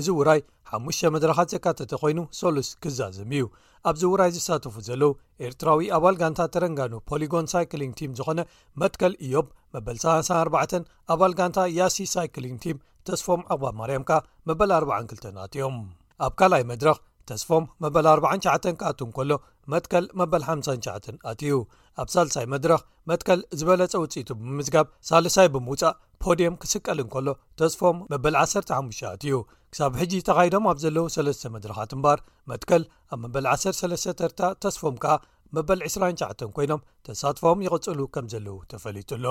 እዚ ውራይ ሓሙሽተ መድረኻት ዘካተተ ኮይኑ ሰሉስ ክዛዘም እዩ ኣብዚ ውራይ ዝሳተፉ ዘለዉ ኤርትራዊ ኣባል ጋንታ ተረንጋኑ ፖሊጎን ሳይክሊንግ ቲም ዝኾነ መትከል እዮብ መበል 34 ኣባል ጋንታ ያሲ ሳይክሊንግ ቲም ተስፎም ዕቕባ ማርያም ከኣ መበል 42 ኣትዮም ኣብ ካልኣይ መድረኽ ተስፎም መበል 49 ክኣት እንከሎ መትከል መበል 59 ኣትዩ ኣብ ሳልሳይ መድረኽ መትከል ዝበለፀ ውፅኢቱ ብምምዝጋብ ሳልሳይ ብምውፃእ ፖድየም ክስቀል እንከሎ ተስፎም መበል ዓሰርተ ሓሙሽተ ኣትዩ። ክሳብ ሕጂ ተኻይዶም ኣብ ዘለዉ ሰለስተ መድረኻት እምበኣር መትከል ኣብ መበል ዓሰርተ ሰለስተ ተርታ ተስፎም ከኣ መበል ዕስራን ትሽዓተን ኮይኖም ተሳትፎም ይቕፅሉ ከም ዘለዉ ተፈሊጡ ኣሎ።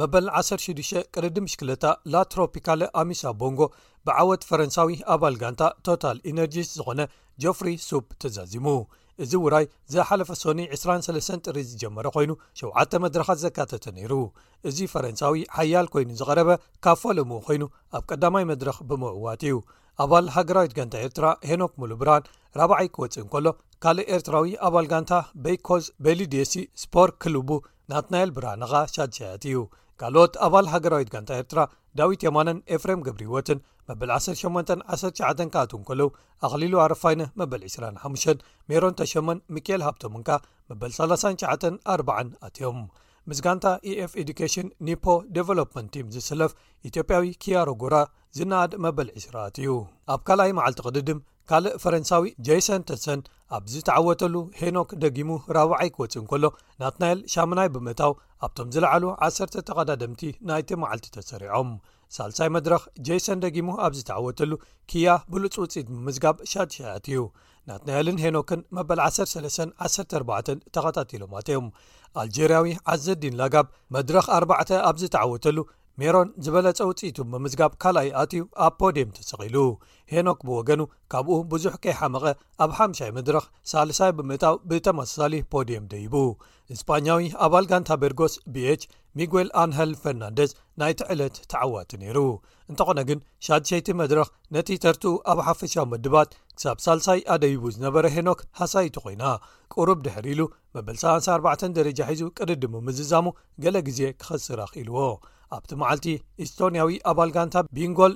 መበል 16 ቅድዲ ምሽክለታ ላትሮፒካለ ኣሚሳ ቦንጎ ብዓወት ፈረንሳዊ ኣባል ጋንታ ቶታል ኢነርጂስ ዝኾነ ጆፍሪ ሱፕ ተዛዚሙ እዚ ውራይ ዝሓለፈ ሶኒ 23 ጥሪ ዝጀመረ ኮይኑ ሸተ መድረኻት ዘካተተ ነይሩ እዚ ፈረንሳዊ ሓያል ኮይኑ ዝቐረበ ካብ ፈለምኡ ኮይኑ ኣብ ቀዳማይ መድረኽ ብምእዋት እዩ ኣባል ሃገራዊት ጋንታ ኤርትራ ሄኖክ ሙሉ ብራን ራብዓይ ክወፅእ እንከሎ ካልእ ኤርትራዊ ኣባል ጋንታ በይኮዝ ቤሊድሲ ስፖር ክልቡ ናትናኤል ብራንኻ ሻድሻያት እዩ ካልኦት ኣባል ሃገራዊት ጋንታ ኤርትራ ዳዊት የማነን ኤፍሬም ገብሪወትን መበል 1819 ካኣት እንከለዉ ኣኽሊሉ ኣረፋይነ መበል ዕስራን ሓሙሽተን፣ ሜሮን ተሸመን ሚኪኤል ሃብቶምን ከኣ መበል ሰላሳን ትሽዓተን ኣርባዓን ኣትዮም። ምስ ጋንታ EF Education Nippo Development Team ዝስለፍ ኢትዮጵያዊ ኪያሮ ጉራ ዝነኣድ መበል ዕስራ ኣትዩ። ኣብ ካልኣይ መዓልቲ ቅድድም ካልእ ፈረንሳዊ ጀይሰን ተሰን ኣብ ዝተዓወተሉ ሄኖክ ደጊሙ ራብዓይ ክወጽእ እንከሎ ናትናኤል ሻሙናይ ብምእታው ኣብቶም ዝለዓሉ ዓሰርተ ተቐዳደምቲ ናይቲ መዓልቲ ተሰሪዖም። ሳልሳይ መድረኽ ጀይሰን ደጊሙ ኣብ ዝተዓወተሉ ክያ ብሉፅ ውፅኢት ብምምዝጋብ ሻትሻያት እዩ ናትናኤልን ሄኖክን መበል 13 14 ተኸታቲሎም ኣትዮም ኣልጀርያዊ ዓዘዲን ላጋብ መድረኽ 4ባዕ ኣብ ዝተዓወተሉ ሜሮን ዝበለፀ ውፅኢቱ ብምምዝጋብ ካልኣይ ኣትዩ ኣብ ፖድም ተሰቒሉ ሄኖክ ብወገኑ ካብኡ ብዙሕ ከይሓመቐ ኣብ ሓምሻይ መድረኽ ሳልሳይ ብምእታው ብተመሳሳሊ ፖድም ደይቡ እስጳኛዊ ኣባል ጋንታ በርጎስ ቢች ሚጉል ኣንሀል ፈርናንደስ ናይቲ ዕለት ተዓዋቲ ነይሩ እንተኾነ ግን ሻድሸይቲ መድረኽ ነቲ ተርትኡ ኣብ ሓፈሻዊ ምድባት ክሳብ ሳልሳይ ኣደይቡ ዝነበረ ሄኖክ ሃሳይቲ ኮይና ቅሩብ ድሕር ኢሉ መበል 34 ደረጃ ሒዙ ቅድድሙ ምዝዛሙ ገለ ግዜ ክኸስር ኣኽኢልዎ ኣብቲ መዓልቲ ኢስቶንያዊ ኣባል ጋንታ ቢንጎል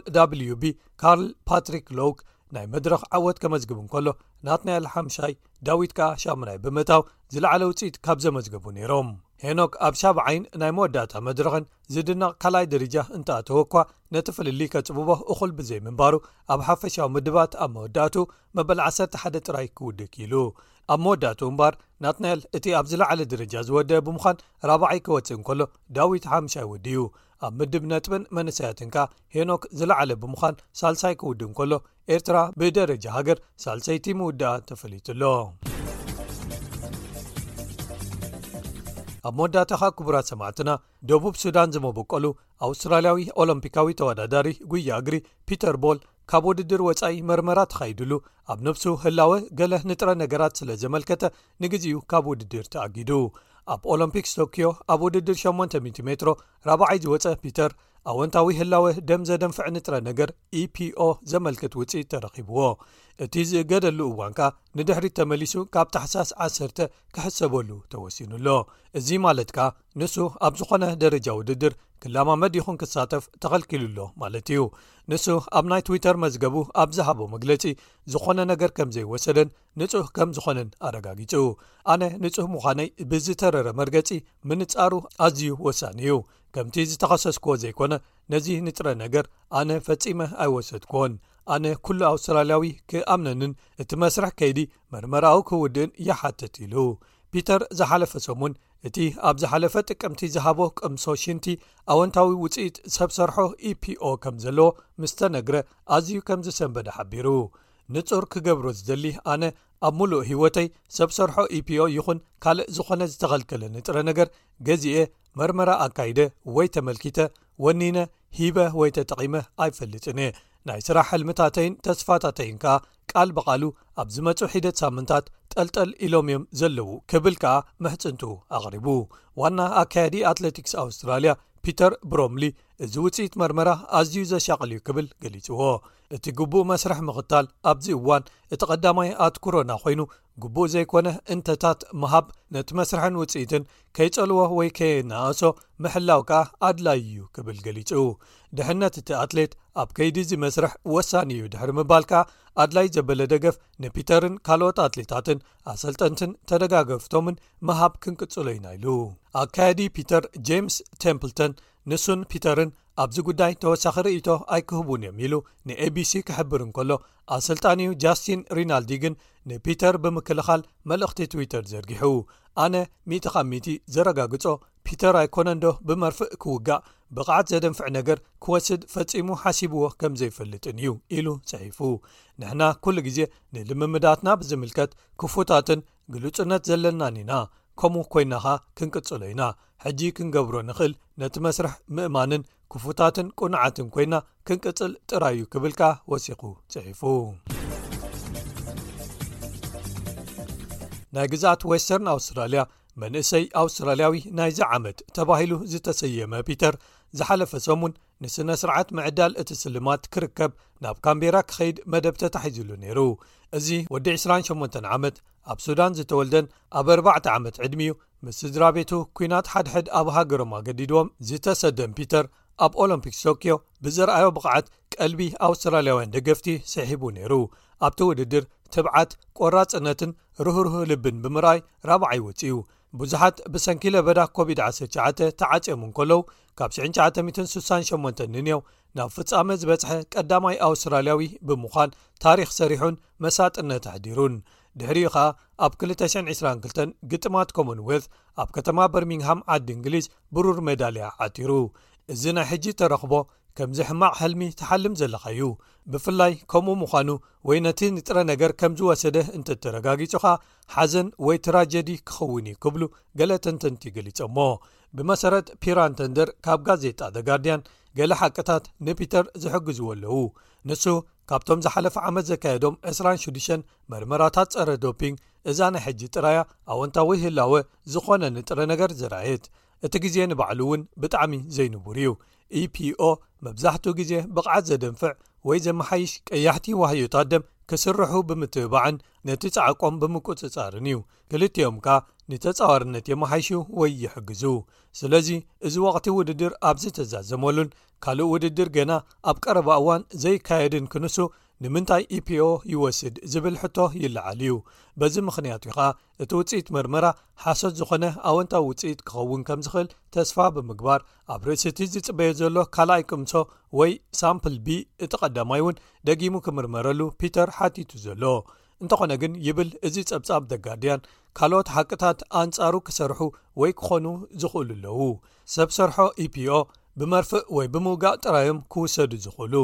wቢ ካርል ፓትሪክ ሎውክ ናይ መድረኽ ዓወት ከመዝግብ እንከሎ ናትናኤል ሓምሻይ ዳዊት ከኣ ሻሙናይ ብምእታው ዝለዓለ ውፅኢት ካብ ዘመዝገቡ ነይሮም። ሄኖክ ኣብ ሻብዓይን ናይ መወዳእታ መድረኽን ዝድነቕ ካልኣይ ደሪጃ እንተኣተወ እኳ ነቲ ፍልልይ ከፅብቦ እኹል ብዘይምንባሩ ኣብ ሓፈሻዊ ምድባት ኣብ መወዳእትኡ መበል ዓሰርተ ሓደ ጥራይ ክውድእ ክኢሉ። ኣብ መወዳእትኡ እምበኣር ናትናኤል እቲ ኣብ ዝለዓለ ደረጃ ዝወደአ ብምዃን ራብዓይ ክወፅእ እንከሎ ዳዊት ሓምሻይ ወዲኡ። ኣብ ምድብ ነጥብን መንእሰያትን ከኣ ሄኖክ ዝለዓለ ብምዃን ሳልሳይ ክውድእ እንከሎ ኤርትራ ብደረጃ ሃገር ሳልሰይቲ ምውዳኣ ተፈሊጡ ኣሎ ኣብ መወዳእታኻ ክቡራት ሰማዕትና ደቡብ ሱዳን ዝመበቀሉ ኣውስትራልያዊ ኦሎምፒካዊ ተወዳዳሪ ጉያ እግሪ ፒተር ቦል ካብ ውድድር ወፃኢ መርመራ ተኻይድሉ ኣብ ነብሱ ህላወ ገለ ንጥረ ነገራት ስለ ዘመልከተ ንግዜኡ ካብ ውድድር ተኣጊዱ ኣብ ኦሎምፒክስ ቶክዮ ኣብ ውድድር 800 ሜትሮ ራብዓይ ዝወፀ ፒተር ኣወንታዊ ህላወ ደም ዘደንፍዕ ንጥረ ነገር ኢፒኦ ዘመልክት ውፅኢት ተረኺብዎ እቲ ዝእገደሉ እዋን ከኣ ንድሕሪት ተመሊሱ ካብ ታሕሳስ 1ሰተ ክሕሰበሉ ተወሲኑ ኣሎ እዚ ማለት ከኣ ንሱ ኣብ ዝኾነ ደረጃ ውድድር ክላማመድ ይኹን ክሳተፍ ተኸልኪሉ ኣሎ ማለት እዩ ንሱ ኣብ ናይ ትዊተር መዝገቡ ኣብ ዝሃቦ መግለፂ ዝኾነ ነገር ከም ዘይወሰደን ንጹህ ከም ዝኾነን ኣረጋጊጹ ኣነ ንጹህ ምዃነይ ብዝተረረ መርገጺ ምንጻሩ ኣዝዩ ወሳኒ እዩ ከምቲ ዝተኸሰስክዎ ዘይኮነ ነዚ ንጥረ ነገር ኣነ ፈጺመ ኣይወሰድክዎን ኣነ ኩሉ ኣውስትራልያዊ ክኣምነንን እቲ መስርሕ ከይዲ መርመራኡ ክውድእን ይሓትት ኢሉ ፒተር ዝሓለፈ ሰሙን እቲ ኣብ ዝሓለፈ ጥቅምቲ ዝሃቦ ቅምሶ ሽንቲ ኣወንታዊ ውፅኢት ሰብ ሰርሖ ኢፒኦ ከም ዘለዎ ምስተነግረ ኣዝዩ ከም ዝሰንበደ ሓቢሩ ንጹር ክገብሮ ዝደሊ ኣነ ኣብ ምሉእ ህይወተይ ሰብ ሰርሖ ኢፒዮ ይኹን ካልእ ዝኾነ ዝተኸልከለ ንጥረ ነገር ገዚኤ መርመራ ኣካይደ ወይ ተመልኪተ ወኒነ ሂበ ወይ ተጠቒመ ኣይፈልጥን እየ ናይ ስራሕ ሕልምታተይን ተስፋታተይን ከኣ ቃል ብቓሉ ኣብ ዝመጹ ሒደት ሳምንታት ጠልጠል ኢሎም እዮም ዘለዉ ክብል ከኣ ምሕጽንቱ ኣቕሪቡ ዋና ኣካያዲ ኣትለቲክስ ኣውስትራልያ ፒተር ብሮምሊ እዚ ውጽኢት መርመራ ኣዝዩ ዘሻቕል እዩ ክብል ገሊጽዎ እቲ ግቡእ መስርሕ ምኽታል ኣብዚ እዋን እቲ ቐዳማይ ኣትኩሮና ኮይኑ ግቡእ ዘይኮነ እንተታት ምሃብ ነቲ መስርሕን ውፅኢትን ከይፀልዎ ወይ ከየናኣእሶ ምሕላው ከኣ ኣድላይ እዩ ክብል ገሊፁ ድሕነት እቲ ኣትሌት ኣብ ከይዲ እዚ መስርሕ ወሳኒ እዩ ድሕሪ ምባል ከኣ ኣድላይ ዘበለ ደገፍ ንፒተርን ካልኦት ኣትሌታትን ኣሰልጠንትን ተደጋገፍቶምን ምሃብ ክንቅፅሎ ኢና ኢሉ ኣካየዲ ፒተር ጀምስ ተምፕልተን ንሱን ፒተርን ኣብዚ ጉዳይ ተወሳኺ ርእይቶ ኣይክህቡን እዮም ኢሉ ንኤቢሲ ክሕብር እንከሎ ኣሰልጣኒኡ ጃስቲን ሪናልዲ ግን ንፒተር ብምክልኻል መልእኽቲ ትዊተር ዘርጊሑ ኣነ ሚእቲ ካብ ሚእቲ ዘረጋግጾ ፒተር ኣይኮነንዶ ብመርፍእ ክውጋእ ብቕዓት ዘደንፍዕ ነገር ክወስድ ፈጺሙ ሓሲብዎ ከም ዘይፈልጥን እዩ ኢሉ ጽሒፉ ንሕና ኩሉ ግዜ ንልምምዳትና ብዝምልከት ክፉታትን ግሉጽነት ዘለናን ኢና ከምኡ ኮይናኻ ክንቅጽሎ ኢና ሕጂ ክንገብሮ ንኽእል ነቲ መስርሕ ምእማንን ክፉታትን ቅኑዓትን ኮይና ክንቅጽል ጥራይዩ ክብል ከኣ ወሲኹ ጽሒፉ ናይ ግዛኣት ወስተርን ኣውስትራልያ መንእሰይ ኣውስትራልያዊ ናይዚ ዓመት ተባሂሉ ዝተሰየመ ፒተር ዝሓለፈ ሰሙን ንስነ ስርዓት ምዕዳል እቲ ስልማት ክርከብ ናብ ካምቤራ ክኸይድ መደብ ተታሒዙሉ ነይሩ እዚ ወዲ 28 ዓመት ኣብ ሱዳን ዝተወልደን ኣብ ኣርባዕተ ዓመት ዕድሚኡ ምስ ስድራ ቤቱ ኩናት ሓድሕድ ኣብ ሃገሮም ኣገዲድዎም ዝተሰደን ፒተር ኣብ ኦሎምፒክስ ቶክዮ ብዘርኣዮ ብቕዓት ቀልቢ ኣውስትራልያውያን ደገፍቲ ስሒቡ ነይሩ ኣብቲ ውድድር ትብዓት ቆራፅነትን ርህርህ ልብን ብምርኣይ ራብዓይ ወፅኡ ብዙሓት ብሰንኪ ለበዳ ኮቪድ 19 ተዓጽዮም እንከለዉ ካብ 968 ንኔው ናብ ፍጻመ ዝበጽሐ ቀዳማይ ኣውስትራልያዊ ብምዃን ታሪኽ ሰሪሑን መሳጥነት ኣሕዲሩን ድሕሪኡ ኸኣ ኣብ 222 ግጥማት ኮመን ወልት ኣብ ከተማ በርሚንግሃም ዓዲ እንግሊዝ ብሩር ሜዳልያ ዓቲሩ እዚ ናይ ሕጂ ተረኽቦ ከምዚ ሕማቕ ሕልሚ ተሓልም ዘለካ እዩ ብፍላይ ከምኡ ምዃኑ ወይ ነቲ ንጥረ ነገር ከም ዝወሰደ እንተተረጋጊጹኻ ሓዘን ወይ ትራጀዲ ክኸውን እዩ ክብሉ ገለ ተንተንቲ ገሊጾሞ ብመሰረት ፒራንተንደር ካብ ጋዜጣ ዘጋርድያን ገለ ሓቅታት ንፒተር ዝሕግዝዎ ኣለዉ ንሱ ካብቶም ዝሓለፈ ዓመት ዘካየዶም 26 መርመራታት ጸረ ዶፒንግ እዛ ናይ ሕጂ ጥራያ ኣወንታዊ ህላወ ዝኾነ ንጥረ ነገር ዝራየት እቲ ግዜ ንባዕሉ እውን ብጣዕሚ ዘይንቡር እዩ። EPO መብዛሕትኡ ግዜ ብቕዓት ዘደንፍዕ ወይ ዘመሓይሽ ቀያሕቲ ዋህዮታት ደም ክስርሑ ብምትብባዕን ነቲ ጻዕቆም ብምቁጽጻርን እዩ። ክልቲኦም ከኣ ንተጻዋርነት የመሓይሹ ወይ ይሕግዙ። ስለዚ እዚ ወቕቲ ውድድር ኣብ ዝተዛዘመሉን ካልእ ውድድር ገና ኣብ ቀረባ እዋን ዘይካየድን ክንሱ ንምንታይ EPO ይወስድ ዝብል ሕቶ ይለዓል እዩ። በዚ ምኽንያት እዩ ከኣ እቲ ውፅኢት መርመራ ሓሶት ዝኾነ ኣወንታዊ ውፅኢት ክኸውን ከም ዝኽእል ተስፋ ብምግባር ኣብ ርእሲ እቲ ዝፅበዮ ዘሎ ካልኣይ ቅምሶ ወይ ሳምፕል ብ እቲ ቀዳማይ እውን ደጊሙ ክምርመረሉ ፒተር ሓቲቱ ዘሎ እንተኾነ ግን ይብል እዚ ጸብጻብ ደጋርድያን ካልኦት ሓቅታት ኣንጻሩ ክሰርሑ ወይ ክኾኑ ዝኽእሉ ኣለዉ ሰብ ሰርሖ ኢፒኦ ብመርፍእ ወይ ብምውጋእ ጥራዮም ክውሰዱ ዝኽእሉ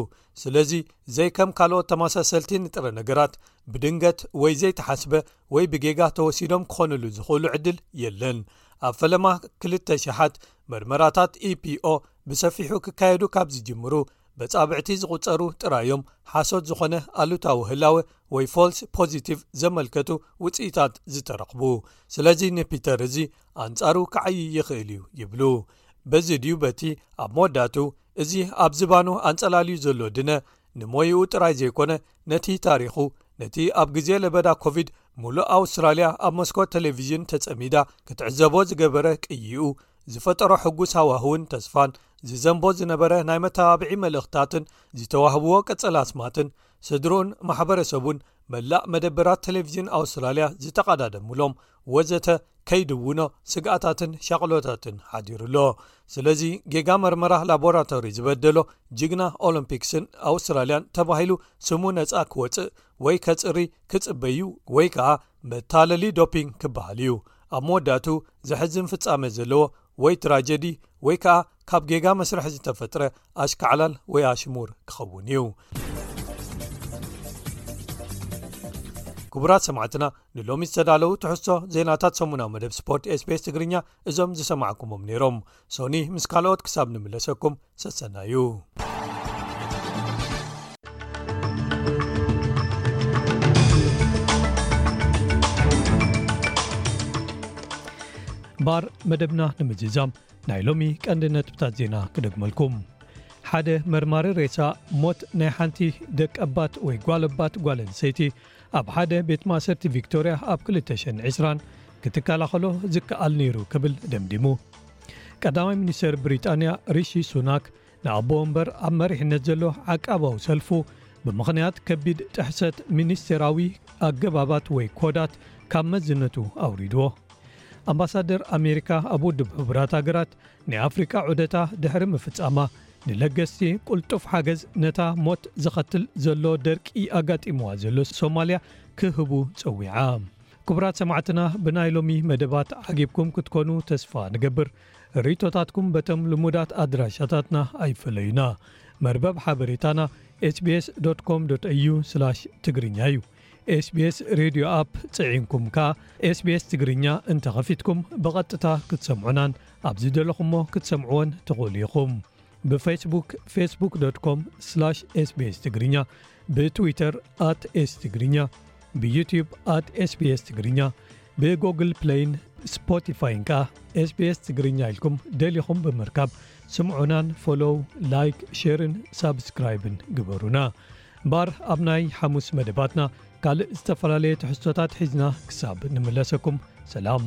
ስለዚ ዘይከም ካልኦት ተመሳሰልቲ ንጥረ ነገራት ብድንገት ወይ ዘይተሓስበ ወይ ብጌጋ ተወሲዶም ክኾኑሉ ዝኽእሉ ዕድል የለን ኣብ ፈለማ ክልተ ሸሓት መርመራታት ኢፒኦ ብሰፊሑ ክካየዱ ካብ ዝጅምሩ በጻብዕቲ ዝቝጸሩ ጥራዮም ሓሶት ዝዀነ ኣሉታዊ ህላወ ወይ ፎልስ ፖዚቲቭ ዘመልከቱ ውጽኢታት ዝተረኽቡ ስለዚ ንፒተር እዚ ኣንጻሩ ክዓይ ይኽእል እዩ ይብሉ በዚ ድዩ በቲ ኣብ መወዳቱ እዚ ኣብ ዝባኑ ኣንጸላልዩ ዘሎ ድነ ንሞይኡ ጥራይ ዘይኮነ ነቲ ታሪኹ ነቲ ኣብ ግዜ ለበዳ ኮቪድ ሙሉእ ኣውስትራልያ ኣብ መስኮት ቴሌቭዥን ተጸሚዳ ክትዕዘቦ ዝገበረ ቅይኡ ዝፈጠሮ ሕጉስ ሃዋህውን ተስፋን ዝዘንቦ ዝነበረ ናይ መተባብዒ መልእኽታትን ዝተዋህብዎ ቀጸል ኣስማትን ስድሩኡን ማሕበረሰቡን መላእ መደበራት ቴሌቭዥን ኣውስትራልያ ዝተቓዳደምሎም ወዘተ ከይድውኖ ስግኣታትን ሻቕሎታትን ሓዲሩ ኣሎ ስለዚ ጌጋ መርመራ ላቦራቶሪ ዝበደሎ ጅግና ኦሎምፒክስን ኣውስትራልያን ተባሂሉ ስሙ ነፃ ክወፅእ ወይ ከፅሪ ክፅበዩ ወይ ከዓ መታለሊ ዶፒንግ ክበሃል እዩ ኣብ መወዳእቱ ዘሕዝን ፍፃመ ዘለዎ ወይ ትራጀዲ ወይ ከኣ ካብ ጌጋ መስርሒ ዝተፈጥረ ኣሽካዕላል ወይ ኣሽሙር ክኸውን እዩ ክቡራት ሰማዕትና ንሎሚ ዝተዳለዉ ትሕዝቶ ዜናታት ሰሙናዊ መደብ ስፖርት ስፔስ ትግርኛ እዞም ዝሰማዕኩሞም ነይሮም ሶኒ ምስ ካልኦት ክሳብ ንምለሰኩም ሰሰናዩ ባር መደብና ንምዝዛም ናይ ሎሚ ቀንዲ ነጥብታት ዜና ክደግመልኩም ሓደ መርማሪ ሬሳ ሞት ናይ ሓንቲ ደቀባት ወይ ጓልባት ጓልንሰይቲ ኣብ ሓደ ቤት ማእሰርቲ ቪክቶርያ ኣብ 220 ክትከላኸሎ ዝከኣል ነይሩ ክብል ደምዲሙ ቀዳማይ ሚኒስተር ብሪጣንያ ሪሺ ሱናክ ንኣቦ ወንበር ኣብ መሪሕነት ዘሎ ዓቃባዊ ሰልፉ ብምኽንያት ከቢድ ጥሕሰት ሚኒስቴራዊ ኣገባባት ወይ ኮዳት ካብ መዝነቱ ኣውሪድዎ ኣምባሳደር ኣሜሪካ ኣብ ውድብ ሕቡራት ሃገራት ናይ ኣፍሪቃ ዑደታ ድሕሪ ምፍጻማ ንለገስቲ ቁልጡፍ ሓገዝ ነታ ሞት ዘኸትል ዘሎ ደርቂ ኣጋጢምዋ ዘሎ ሶማልያ ክህቡ ጸዊዓ ክቡራት ሰማዕትና ብናይ ሎሚ መደባት ዓጊብኩም ክትኮኑ ተስፋ ንገብር። ርእይቶታትኩም በቶም ልሙዳት ኣድራሻታትና ኣይፈለዩና። መርበብ ሓበሬታና sbs com au ትግርኛ እዩ። sbs ሬድዮ ኣፕ ጽዒንኩም ከኣ sbs ትግርኛ እንተኸፊትኩም ብቐጥታ ክትሰምዑናን ኣብ ዝደለኹሞ ክትሰምዕዎን ትኽእሉ ኢኹም። ብፌስቡክ ፌስቡክ ኮም ስስቤስ ትግርኛ ብትዊተር ኣት ስ ትግርኛ ብዩትብ ኣት ስቤስ ትግርኛ ብጎግል ፕለይን ስፖቲፋይን ከኣ ስቤስ ትግርኛ ኢልኩም ደሊኹም ብምርካብ ስምዑናን ፎሎው ላይክ ሸርን ሳብስክራይብን ግበሩና ባር ኣብ ናይ ሓሙስ መደባትና ካልእ ዝተፈላለየ ትሕዝቶታት ሒዝና ክሳብ ንምለሰኩም ሰላም